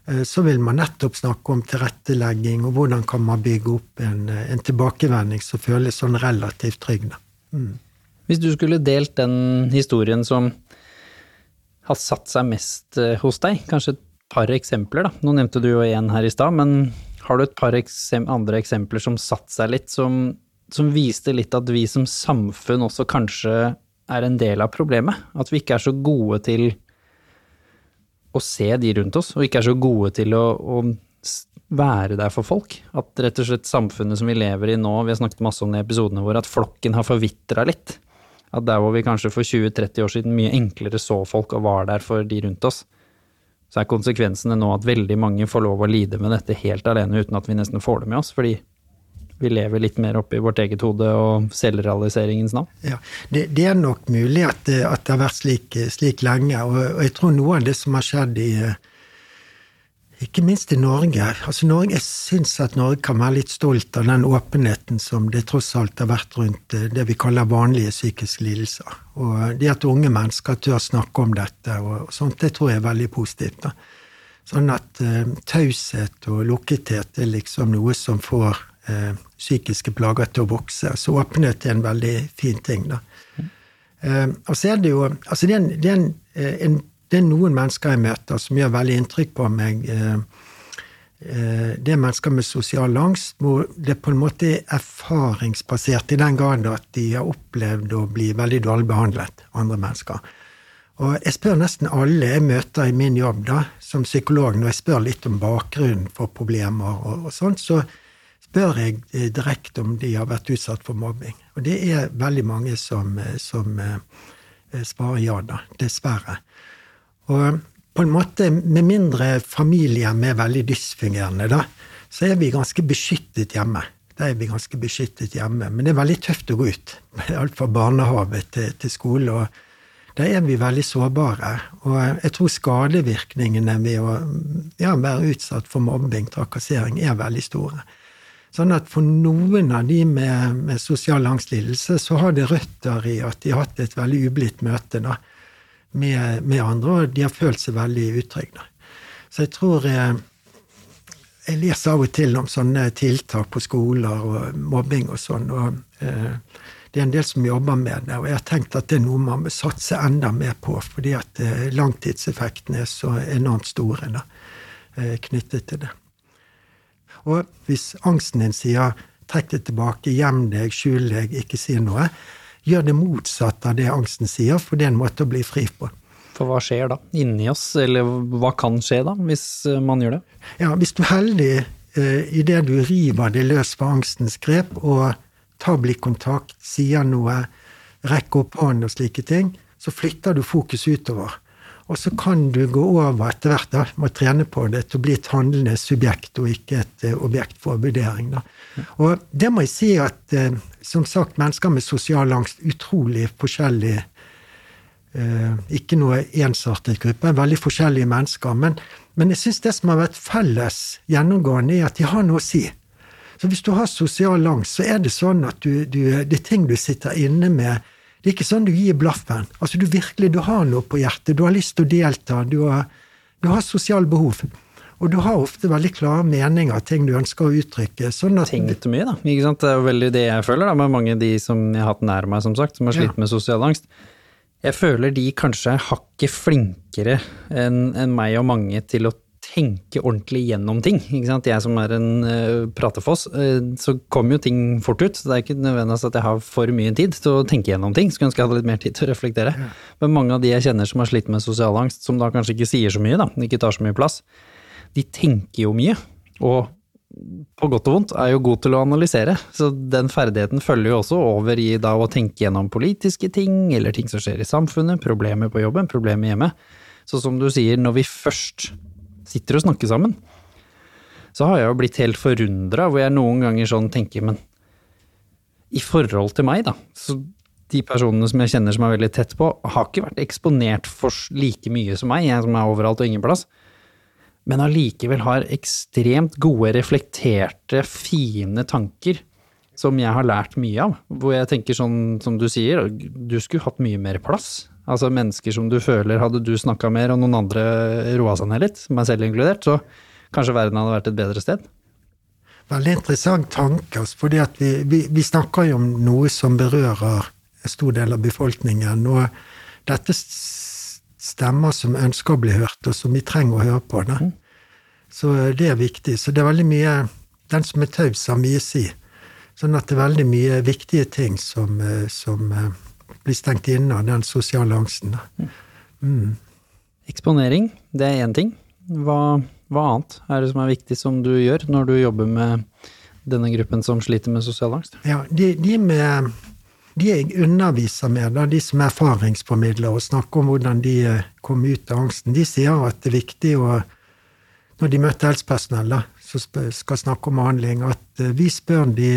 eh, så vil man nettopp snakke om tilrettelegging, og hvordan kan man bygge opp en, en tilbakevending som føles sånn relativt trygg. Mm. Hvis du skulle delt den historien som har satt seg mest eh, hos deg, kanskje et par eksempler, da. Nå nevnte du jo en her i stad, men har du et par eksem andre eksempler som satte seg litt, som, som viste litt at vi som samfunn også kanskje er en del av problemet? At vi ikke er så gode til å se de rundt oss, og ikke er så gode til å, å være der for folk. At rett og slett samfunnet som vi lever i nå, vi har snakket masse om det i episodene våre, at flokken har forvitra litt. At der hvor vi kanskje for 20-30 år siden mye enklere så folk og var der for de rundt oss, så er konsekvensene nå at veldig mange får lov å lide med dette helt alene uten at vi nesten får det med oss, fordi vi lever litt mer oppi vårt eget hode og selvrealiseringens navn. Ja, det, det, er nok mulig at, at, det har vært slik, slik lenge, og, og, jeg tror noe av det som har skjedd i ikke minst i Norge. Altså Norge jeg syns at Norge kan være litt stolt av den åpenheten som det tross alt har vært rundt eh, det vi kaller vanlige psykiske lidelser. Og det at unge mennesker tør snakke om dette, og sånt, det tror jeg er veldig positivt. da. Sånn at uh, taushet og lukkethet er liksom noe som får uh, psykiske plager til å vokse. Så åpenhet er en veldig fin ting, da. Uh, og så er det jo Altså, det er en, det er en, en det er noen mennesker jeg møter som gjør veldig inntrykk på meg. Eh, eh, det er mennesker med sosial angst, hvor det på en måte er erfaringsbasert i den grad at de har opplevd å bli veldig dårlig behandlet andre mennesker. Og jeg spør nesten alle jeg møter i min jobb da, som psykolog, når jeg spør litt om bakgrunnen for problemer og, og sånt, så spør jeg eh, direkte om de har vært utsatt for mobbing. Og det er veldig mange som, som svarer ja, da. Dessverre. Og på en måte, med mindre familier med veldig dysfungerende, da, så er vi ganske beskyttet hjemme. Da er vi ganske beskyttet hjemme. Men det er veldig tøft å gå ut. Alt fra barnehage til, til skole. og Da er vi veldig sårbare. Og jeg tror skadevirkningene ved å ja, være utsatt for mobbing, trakassering, er veldig store. Sånn at for noen av de med, med sosial angstlidelse, så har det røtter i at de har hatt et veldig ublidt møte. da med, med, andre, og de har følt seg veldig utrygge. Så jeg tror jeg, eh, jeg leser av og til om sånne tiltak på skoler og mobbing og sånn. og eh, Det er en del som jobber med det, og jeg har tenkt at det er noe man bør satse enda mer på, fordi at eh, langtidseffektene er så enormt store da, eh, knyttet til det. Og hvis angsten din sier 'trekk deg tilbake, gjem deg, skjul deg, ikke si noe', gjør det motsatte av det angsten sier, for det er en måte å bli fri på. For hva skjer da, inni oss, eller hva kan skje da, hvis eh, man gjør det? Ja, hvis du er heldig eh, idet du river det løs fra angstens grep og tar blikkontakt, sier noe, rekker opp hånden og slike ting, så flytter du fokus utover. Og så kan du gå over etter hvert, da, må trene på det, til å bli et handlende subjekt og ikke et uh, objekt for vurdering. Da. Og det må jeg si at uh, som sagt, mennesker med sosial angst, utrolig forskjellig uh, Ikke noe ensartet gruppe, veldig forskjellige mennesker. Men, men jeg syns det som har vært felles gjennomgående, er at de har noe å si. Så hvis du har sosial angst, så er det sånn at du, du, det er ting du sitter inne med det er ikke sånn du gir blaffen. Altså, du virkelig du har noe på hjertet, du har lyst til å delta, du har, du har sosiale behov. Og du har ofte veldig klare meninger, ting du ønsker å uttrykke. Sånn at Tenkt mye, da. Ikke sant? Det er jo veldig det jeg føler da, med mange av de som jeg har hatt nær meg, som sagt, som har slitt ja. med sosial angst. Jeg føler de kanskje er hakket flinkere enn en meg og mange til å tenke ordentlig gjennom ting. Ikke sant? Jeg som er en uh, pratefoss, uh, så kommer jo ting fort ut. Så det er ikke nødvendigvis at jeg har for mye tid til å tenke gjennom ting. Skulle ønske jeg hadde litt mer tid til å reflektere. Ja. Men mange av de jeg kjenner som har slitt med sosial angst, som da kanskje ikke sier så mye, da, ikke tar så mye plass, de tenker jo mye. Og på godt og vondt er jo god til å analysere, så den ferdigheten følger jo også over i da å tenke gjennom politiske ting, eller ting som skjer i samfunnet, problemer på jobben, problemer hjemme. Så som du sier, når vi først sitter og snakker sammen, så har jeg jo blitt helt forundra, hvor jeg noen ganger sånn tenker, men i forhold til meg, da, så de personene som jeg kjenner som er veldig tett på, har ikke vært eksponert for like mye som meg, jeg som er overalt og ingen plass, men allikevel har ekstremt gode, reflekterte, fine tanker som jeg har lært mye av. Hvor jeg tenker sånn som du sier, du skulle hatt mye mer plass. Altså mennesker som du føler Hadde du snakka mer og noen andre roa seg ned litt, meg selv inkludert, så kanskje verden hadde vært et bedre sted? Veldig interessant tanke. Altså, fordi vi, vi, vi, snakker jo om noe som berører en stor del av befolkningen. Og dette stemmer som ønsker å bli hørt, og som vi trenger å høre på. Mm. Så det er viktig. Så det er veldig mye Den som er taus, har mye å si. Sånn at det er veldig mye viktige ting som, eh, som blir stengt inne av den sosiale angsten. Mm. Eksponering, det er én ting. Hva, hva, annet er det som er viktig som du gjør når du jobber med denne gruppen som sliter med sosial angst? Ja, de, de, med, de jeg underviser med, da, de som er erfaringsformidlere og snakker om hvordan de eh, kom ut av angsten, de sier at det er viktig å Når de møter helsepersonell som skal snakke om behandling, at eh, vi spør de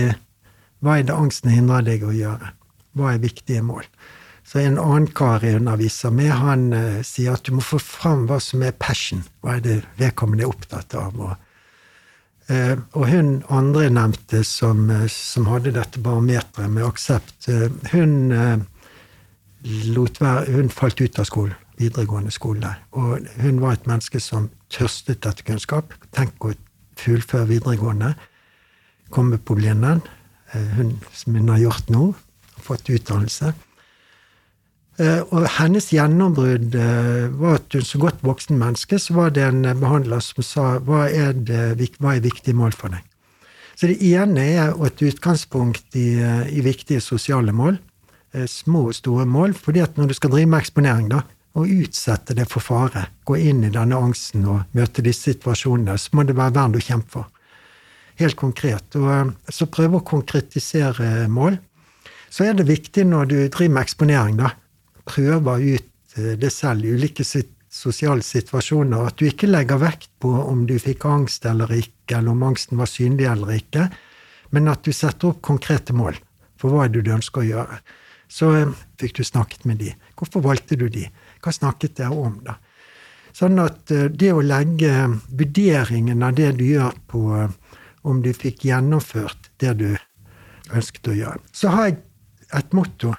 hva er det angsten hindrer deg å gjøre? Hva er viktige mål? Så en annen kar jeg underviser med, han uh, sier at du må få fram hva som er passion. Hva er det vedkommende er opptatt av? Og, uh, og hun andre nevnte, som, uh, som hadde dette barometeret med aksept, hun, være, hun falt ut av skolen, videregående skole. Og hun var et menneske som tørstet etter kunnskap. Tenk å fullføre videregående. Komme på Blindern. Hun som hun har gjort nå fått utdannelse. Eh, og hennes gjennombrudd eh, var at hun som godt voksen menneske, så var det en behandler som sa hva er, det, hva er viktige mål for deg? Så det ene er et utgangspunkt i, eh, i viktige sosiale mål. Små og store mål. fordi at når du skal drive med eksponering, da, og utsette det for fare, gå inn i denne angsten og møte disse situasjonene, så må det være vern du kjemper for. Helt konkret. Og så prøve å konkretisere mål så er det viktig når du driver med eksponering, da, prøver ut eh, det selv i ulike sosiale situasjoner, at du ikke legger vekt på om du fikk angst eller ikke, eller om angsten var synlig eller ikke, men at du setter opp konkrete mål for hva er det du ønsker å gjøre. Så eh, fikk du snakket med de. Hvorfor valgte du de? Hva snakket dere om, da? Sånn at eh, det å legge vurderingen av det du gjør på om du fikk gjennomført det du ønsket å gjøre. Så har jeg et motto.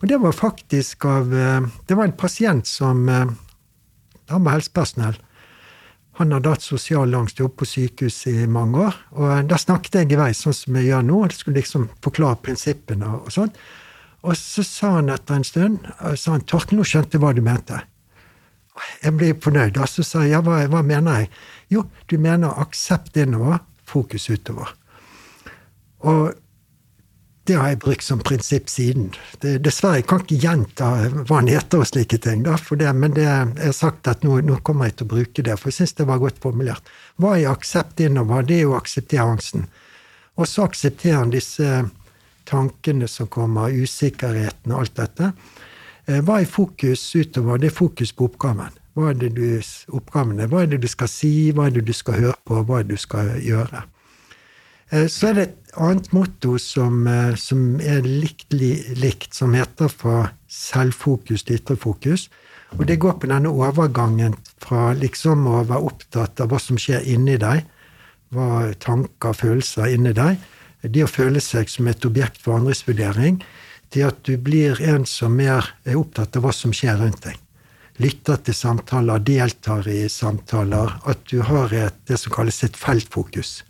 Og det var faktisk av eh, Det var en pasient som eh, Han var helsepersonell. Han hadde hatt sosial angst, på sykehus i mange år. Og da snakket jeg i vei, sånn som jeg gjør nå. Jeg skulle liksom forklare prinsippene og sånn. Og så sa han etter en stund eh, sa han, Torkel, nå skjønte jeg hva du mente. Jeg ble fornøyd. Og så sa jeg ja, hva, hva mener jeg? Jo, du mener aksept innover, fokus utover. Og det har jeg brukt som prinsipp siden. Det, dessverre jeg kan ikke gjenta hva han heter og slike ting, da, det, men det, jeg har sagt at nå, nå, kommer jeg til å bruke det, for jeg syns det var godt formulert. Hva er aksept innover? Det er å akseptere angsten. Og så aksepterer han disse tankene som kommer, usikkerheten og alt dette. Eh, hva er fokus utover? Det er fokus på oppgaven. Hva er det du, oppgavene? Hva er det du skal si, hva er det du skal høre på, hva er det du skal gjøre? Eh, så er det et annet motto som, eh, som er likt, likt, som heter fra selvfokus til ytrefokus. Og det går på denne overgangen fra liksom å være opptatt av hva som skjer inni deg, hva tanker og følelser inni deg, det å føle seg som et objekt for andres vurdering, til at du blir en som mer er opptatt av hva som skjer rundt deg. Lytter til samtaler, deltar i samtaler. At du har et, det som kalles et feltfokus.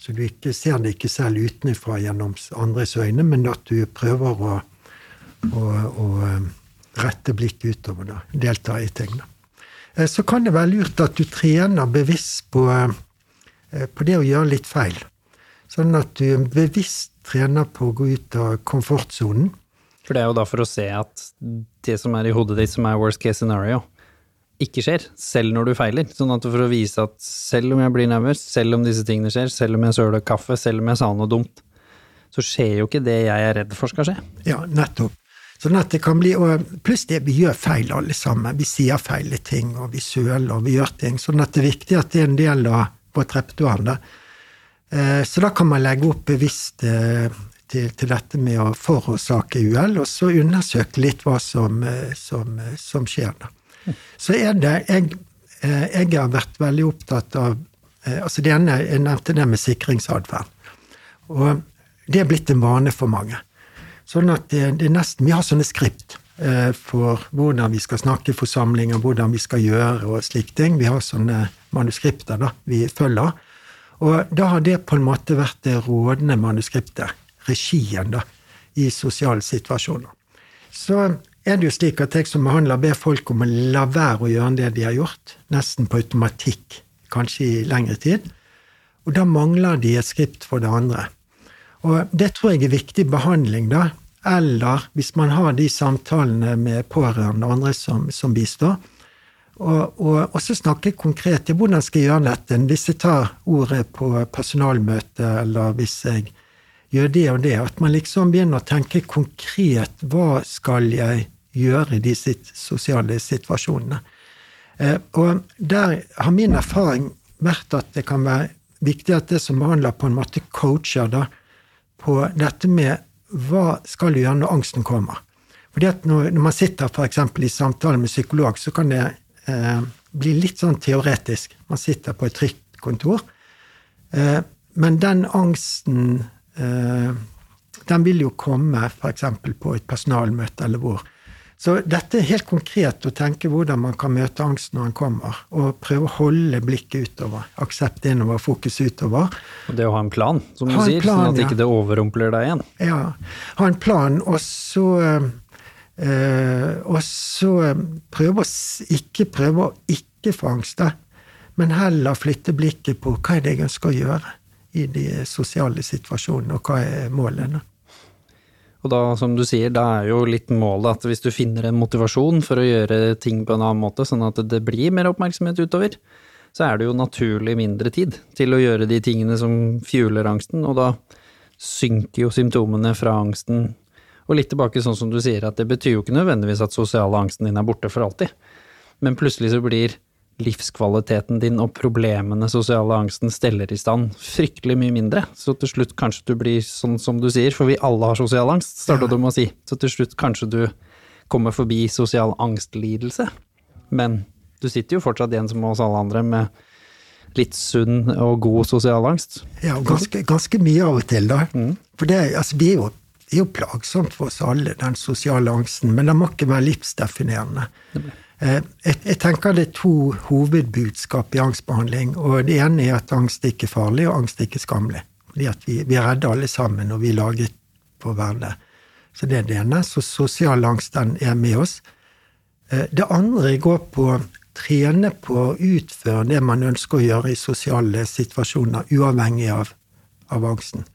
Så du ikke ser det ikke selv utenfra gjennom andres øyne, men at du prøver å, å, å eh, rette blikket utover. Da. Delta i ting. Eh, så kan det være lurt at du trener bevisst på, eh, på det å gjøre litt feil. Sånn at du bevisst trener på å gå ut av komfortsonen. For det er jo da for å se at det som er i hodet ditt som er worst case scenario, ikke skjer, selv når du feiler. Sånn at for å vise at selv om jeg blir nervøs, selv om disse tingene skjer, selv om jeg søler kaffe, selv om jeg sa noe dumt, så skjer jo ikke det jeg er redd for skal skje. Ja, nettopp. Sånn at det kan bli, og Pluss det, vi gjør feil alle sammen. Vi sier feile ting, og vi søler, og vi gjør ting. Sånn at det er viktig at det er en del av vårt repertoar. Eh, så da kan man legge opp bevisst eh, til, til, dette med å forårsake uhell, og så undersøke litt hva som, eh, som, som skjer. da så er det jeg, eh, jeg har vært veldig opptatt av eh, altså det ene, Jeg nevnte det med sikringsatferd. Og det er blitt en vane for mange. Sånn at det, det, nesten Vi har sånne skript. eh, for hvordan vi skal snakke i forsamlinger, hvordan vi skal gjøre og slike ting. Vi har sånne manuskripter da, vi følger. Og da har det på en måte vært det rådende manuskriptet, regien, da, i sosiale situasjoner. Så er det jo slik at jeg som behandler ber folk om å la være å gjøre det de har gjort, nesten på automatikk, kanskje i lengre tid. Og da mangler de et skript for det andre. Og det tror jeg er viktig behandling, da. Eller hvis man har de samtalene med pårørende og andre som, som bistår. Og, og, og, så snakke konkret. om hvordan skal jeg gjøre dette? Hvis jeg tar ordet på personalmøte, eller hvis jeg gjør det og det. At man liksom begynner å tenke konkret hva skal jeg gjøre i de sosiale situasjonene. Eh, og der har min erfaring vært at det kan være viktig at det som behandler, på en måte coacher da, på dette med hva skal du gjøre når angsten kommer. Fordi at når man sitter for i samtale med psykolog, så kan det eh, bli litt sånn teoretisk. Man sitter på et trygt kontor. Eh, men den angsten Eh, den vil jo komme f.eks. på et personalmøte eller hvor. Så dette er helt konkret å tenke hvordan man kan møte angst når den kommer, og prøve å holde blikket utover. Aksept innover, fokus utover. Og det å ha en plan, som du sier, plan, sånn at ikke det overrumpler deg igjen. Ja. Ha en plan, og så øh, Og så prøve å ikke prøve å ikke få angst, men heller flytte blikket på hva er det jeg ønsker å gjøre i de sosiale situasjonene, og hva er målene. Og da, som du sier, da er jo litt målet at hvis du finner en motivasjon for å gjøre ting på en annen måte, sånn at det blir mer oppmerksomhet utover, så er det jo naturlig mindre tid til å gjøre de tingene som fjuler angsten, og da synker jo symptomene fra angsten. Og litt tilbake sånn som du sier, at det betyr jo ikke nødvendigvis at sosiale angsten din er borte for alltid, men plutselig så blir livskvaliteten din og problemene sosiale angsten steller i stand, fryktelig mye mindre. Så til slutt kanskje du blir sånn som du sier, for vi alle har sosial angst, starta du med å si. Så til slutt kanskje du kommer forbi sosial angstlidelse. Men du sitter jo fortsatt igjen som oss alle andre med litt sunn og god sosial angst. Ja, ganske, ganske mye av og til, da. Mm. For det, altså, vi er jo det er jo plagsomt for oss alle, den sosiale angsten, men det må ikke være livsdefinerende. Eh, jeg, tenker det er to hovedbudskap i angstbehandling. og Det ene er at angst ikke er farlig, og angst ikke er skammelig. Fordi at vi, vi er redde alle sammen, og vi er laget for å være det. Så det er det ene. Så sosial angst, den er med oss. Eh, det andre går på å trene på å utføre det man ønsker å gjøre i sosiale situasjoner, uavhengig av, av angsten.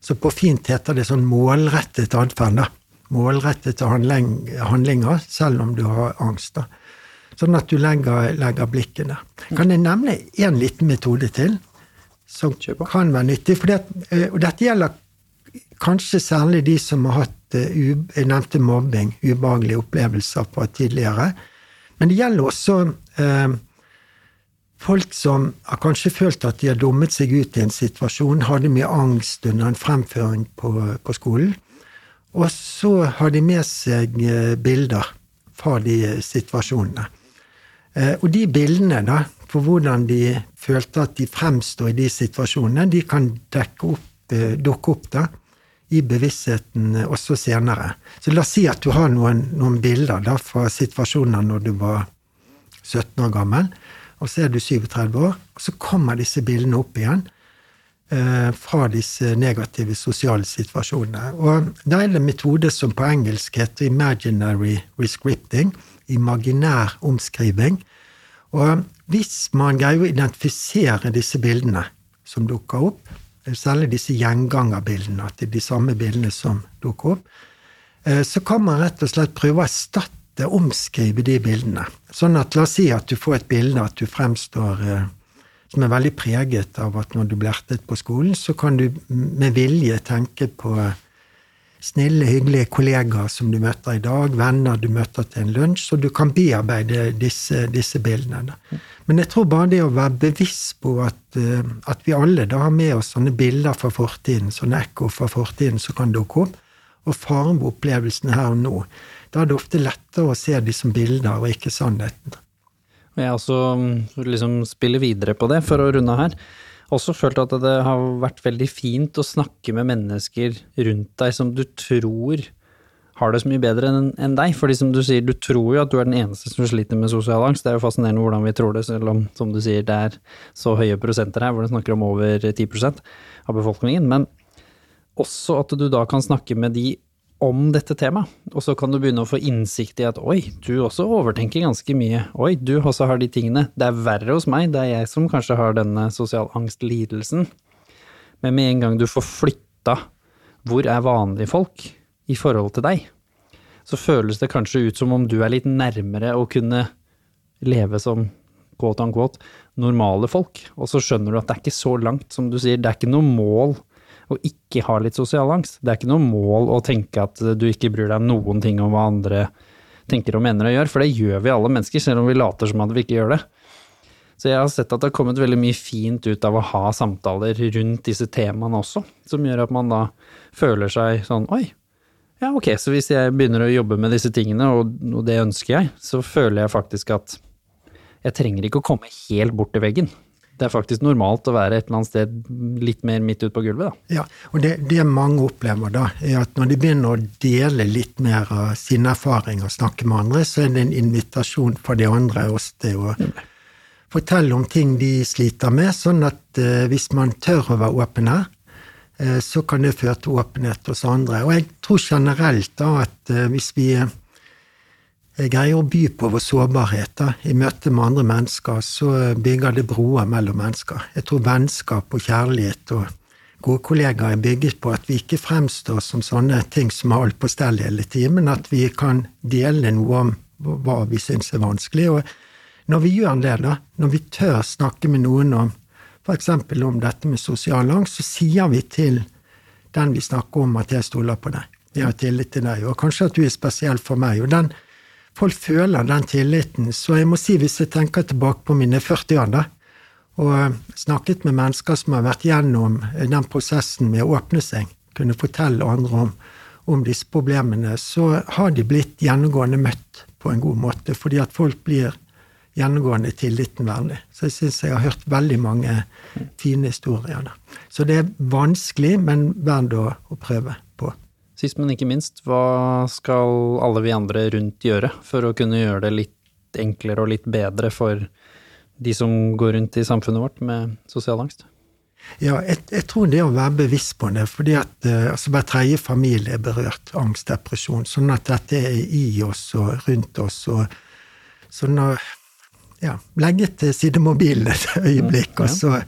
Så på fint heter det sånn målrettet atferd. Målrettede handling, handlinger, selv om du har angst. da. Sånn at du legger, legger blikket der. Kan jeg nevne én liten metode til som kan være nyttig? Det, eh, og dette gjelder kanskje særlig de som har hatt eh, jeg nevnte mobbing, ubehagelige opplevelser fra tidligere. Men det gjelder også eh, folk som har kanskje følt at de har dummet seg ut i en situasjon, hadde mye angst under en fremføring på, på skolen. Og så har de med seg eh, bilder fra de situasjonene. Eh, og de bildene, da, for hvordan de følte at de fremstår i de situasjonene, de kan opp, eh, dukke opp da, i bevisstheten eh, også senere. Så la oss si at du har noen, noen bilder da, fra situasjoner når du var 17 år gammel, og så er du 37 år, og så kommer disse bildene opp igjen fra disse negative sosiale situasjonene. Og da er det en metode som på engelsk heter imaginary rescripting imaginær omskriving. Og hvis man greier å identifisere disse bildene som dukker opp, særlig disse gjengangerbildene, at det er de samme bildene som dukker opp, eh, så kan man rett og slett prøve å erstatte, omskrive de bildene. Sånn at la oss si at du får et bilde at du fremstår eh, som er veldig preget av at når du blir ertet på skolen, så kan du med vilje tenke på snille, hyggelige kollegaer som du møter i dag, venner du møter til en lunsj, så du kan bearbeide disse, disse bildene. Men jeg tror bare det å være bevisst på at, eh, at vi alle da har med oss sånne bilder fra fortiden, sånne ekko fra fortiden som kan dukke opp, og farge opplevelsene her og nå. Da er det ofte lettere å se de som bilder og ikke sannheten. Jeg også mm, liksom spiller videre på det, for å runde her også følt at det har vært veldig fint å snakke med mennesker rundt deg som du tror har det så mye bedre enn en deg. Fordi som du sier, du tror jo at du er den eneste som sliter med sosial angst. Det er jo fascinerende hvordan vi tror det, selv om, som du sier, det er så høye prosenter her, hvor det snakker om over 10% av befolkningen. Men også at du da kan snakke med de om dette temaet, og så kan du begynne å få innsikt i at oi, du også overtenker ganske mye, oi, du også har de tingene, det er verre hos meg, det er jeg som kanskje har denne sosial angstlidelsen. Men med en gang du får flytta hvor er vanlige folk i forhold til deg, så føles det kanskje ut som om du er litt nærmere å kunne leve som quote unquote normale folk, og så skjønner du at det er ikke så langt, som du sier, det er ikke noe mål å ikke ha litt sosial angst. Det er ikke noe mål å tenke at du ikke bryr deg noen ting om hva andre tenker og mener og gjør, for det gjør vi alle mennesker, selv om vi later som at vi ikke gjør det. Så jeg har sett at det har kommet veldig mye fint ut av å ha samtaler rundt disse temaene også, som gjør at man da føler seg sånn oi, ja ok, så hvis jeg begynner å jobbe med disse tingene, og, og det ønsker jeg, så føler jeg faktisk at jeg trenger ikke å komme helt bort til veggen. Det er faktisk normalt å være et eller annet sted litt mer midt ute på gulvet, da. Ja, og det, det mange opplever da, er at når de begynner å dele litt mer av sin erfaring og snakke med andre, så er det en invitasjon for de andre også til å fortelle om ting de sliter med, sånn at eh, hvis man tør å være åpen her, eh, så kan det føre til åpenhet hos andre. Og jeg tror generelt da at eh, hvis vi greier å by på vår sårbarhet da, i møte med andre mennesker, så bygger det broer mellom mennesker. Jeg tror vennskap og kjærlighet og gode kollegaer er bygget på at vi ikke fremstår som sånne ting som har alt på stell hele tiden, men at vi kan dele noe om hva vi syns er vanskelig. Og når vi gjør det, da, når vi tør snakke med noen om f.eks. om dette med sosial angst, så sier vi til den vi snakker om, at jeg stoler på deg. Jeg har tillit til deg, og kanskje at du er spesiell for meg. og den folk føler den tilliten. Så jeg må si, hvis jeg tenker tilbake på mine 40 år, da, og snakket med mennesker som har vært gjennom den prosessen med å åpne seg, kunne fortelle andre om, om disse problemene, så har de blitt gjennomgående møtt på en god måte, fordi at folk blir gjennomgående tilliten vennlig. Så jeg syns jeg har hørt veldig mange fine historier. Da. Så det er vanskelig, men verdt å, prøve på. Sist, men ikke minst, hva skal alle vi andre rundt gjøre for å kunne gjøre det litt enklere og litt bedre for de som går rundt i samfunnet vårt med sosial angst? Ja, jeg, jeg tror det å være bevisst på det, fordi at uh, altså hver tredje familie er berørt angst, depresjon, sånn at dette er i oss og rundt oss. og sånn å ja, legge til side mobilen et øyeblikk, og så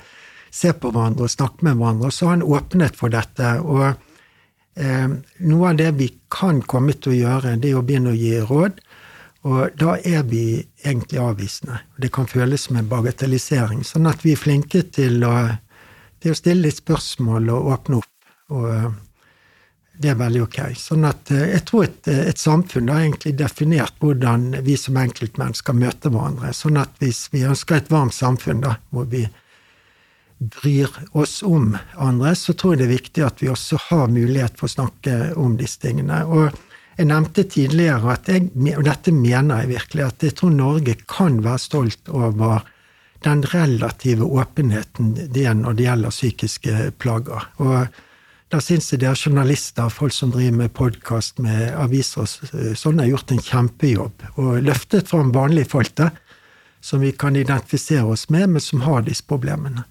se på hverandre og snakke med hverandre, og så ha en åpenhet for dette. og Eh, noe av det vi kan komme til å gjøre, det er å begynne å gi råd. Og da er vi egentlig avvisende. Det kan føles som en bagatellisering. Sånn at vi er flinke til å, til å stille litt spørsmål og åpne opp. Og eh, det er veldig ok. Sånn at eh, jeg tror et, et samfunn har egentlig definert hvordan vi som enkeltmennesker møter hverandre. Sånn at hvis vi ønsker et varmt samfunn da, hvor vi bryr oss om andre, så tror jeg det er viktig at vi også har mulighet for å snakke om disse tingene. Og jeg nevnte tidligere at jeg, og dette mener jeg virkelig, at jeg tror Norge kan være stolt over den relative åpenheten det er når det gjelder psykiske plager. Og da syns jeg det er journalister, folk som driver med podkast, med aviser og sånn, har gjort en kjempejobb og løftet fram vanlige folk der, som vi kan identifisere oss med, men som har disse problemene.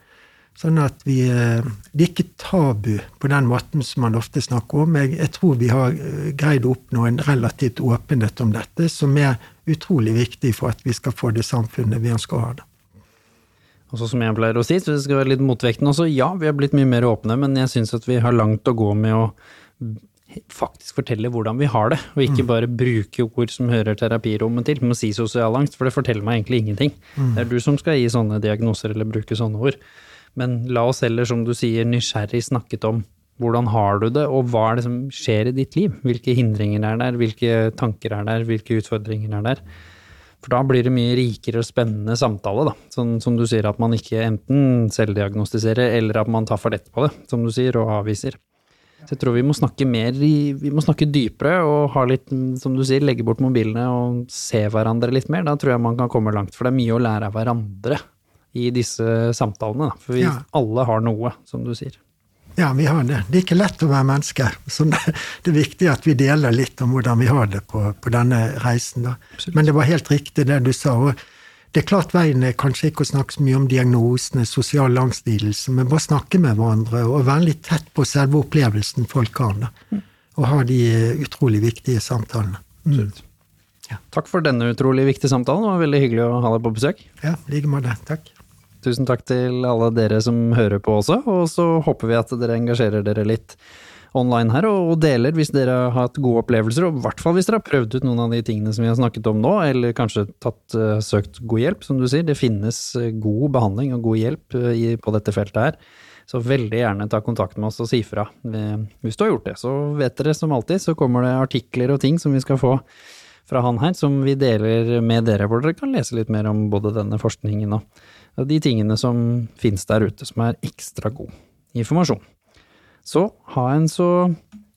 Sånn at vi eh, Det er ikke tabu på den måten som man ofte snakker om. Jeg, jeg tror vi har eh, greid å oppnå en relativt åpenhet om dette, som er utrolig viktig for at vi skal få det samfunnet vi ønsker å ha. det. Og så som jeg pleier å si, så det skal være litt motvekten også, ja, vi har blitt mye mer åpne, men jeg syns at vi har langt å gå med å faktisk fortelle hvordan vi har det, og ikke mm. bare bruke ord som hører terapirommet til, med å si sosial angst, for det forteller meg egentlig ingenting. Mm. Det er du som skal gi sånne diagnoser eller bruke sånne ord. Men la oss heller, som du sier, nysgjerrig snakket om hvordan har du det, og hva er det som skjer i ditt liv? Hvilke hindringer er der, hvilke tanker er der, hvilke utfordringer er der? For da blir det mye rikere og spennende samtale, da. Sånn som du sier, at man ikke enten selvdiagnostiserer, eller at man tar for lett på det, som du sier, og avviser. Så jeg tror vi må snakke mer, vi må snakke dypere og ha litt, som du sier, legge bort mobilene og se hverandre litt mer. Da tror jeg man kan komme langt, for det er mye å lære av hverandre i disse samtalene. Da. For vi Ja. alle har noe, som du sier. Ja, vi har det. Det er ikke lett å være menneske. Så det, er viktig at vi deler litt om hvordan vi har det på, på denne reisen. Da. Men det var helt riktig det du sa. og det er klart Veien er kanskje ikke å snakke så mye om diagnosene, sosial angstlidelse, men bare snakke med hverandre og være litt tett på selve opplevelsen folk har. Da. Og ha de utrolig viktige samtalene. Mm. Ja. Takk for denne utrolig viktige samtalen. Det var veldig hyggelig å ha deg på besøk. Ja, i like måte. Takk. Tusen takk til alle dere som hører på også, og så håper vi at dere engasjerer dere litt online her, og deler hvis dere har hatt gode opplevelser, og i hvert fall hvis dere har prøvd ut noen av de tingene som vi har snakket om nå, eller kanskje tatt, uh, søkt god hjelp, som du sier. Det finnes uh, god behandling og god hjelp i, på dette feltet her. Så veldig gjerne ta kontakt med oss og si fra. Hvis du har gjort det, så vet dere som alltid, så kommer det artikler og ting som vi skal få fra han her, som vi deler med dere, hvor dere kan lese litt mer om både denne forskningen og de tingene som finnes der ute, som er ekstra god informasjon. Så ha en så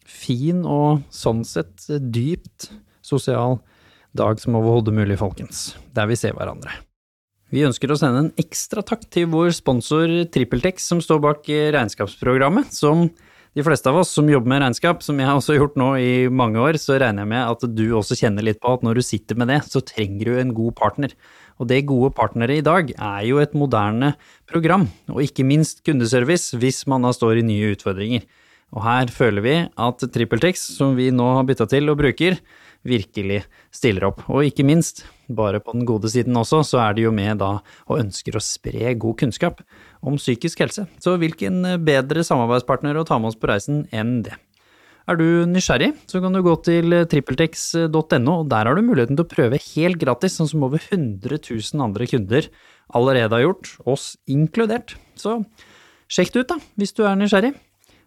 fin og sånn sett dypt sosial dag som overhodet mulig, folkens, der vi ser hverandre. Vi ønsker å sende en ekstra takk til vår sponsor TrippelTex, som står bak regnskapsprogrammet, som de fleste av oss som jobber med regnskap, som jeg har gjort nå i mange år, så regner jeg med at du også kjenner litt på at når du sitter med det, så trenger du en god partner. Og det Gode partnere i dag er jo et moderne program, og ikke minst kundeservice hvis man da står i nye utfordringer. Og her føler vi at TrippelTex, som vi nå har bytta til og bruker, virkelig stiller opp. Og ikke minst, bare på den gode siden også, så er de jo med da og ønsker å spre god kunnskap om psykisk helse. Så hvilken bedre samarbeidspartner å ta med oss på reisen enn det? Er du nysgjerrig, så kan du gå til trippeltex.no, og der har du muligheten til å prøve helt gratis, sånn som over 100 000 andre kunder allerede har gjort, oss inkludert. Så sjekk det ut, da, hvis du er nysgjerrig.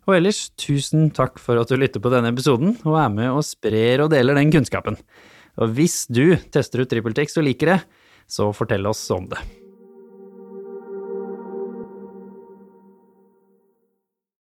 Og ellers, tusen takk for at du lytter på denne episoden, og er med og sprer og deler den kunnskapen. Og hvis du tester ut TrippelTex og liker det, så fortell oss om det.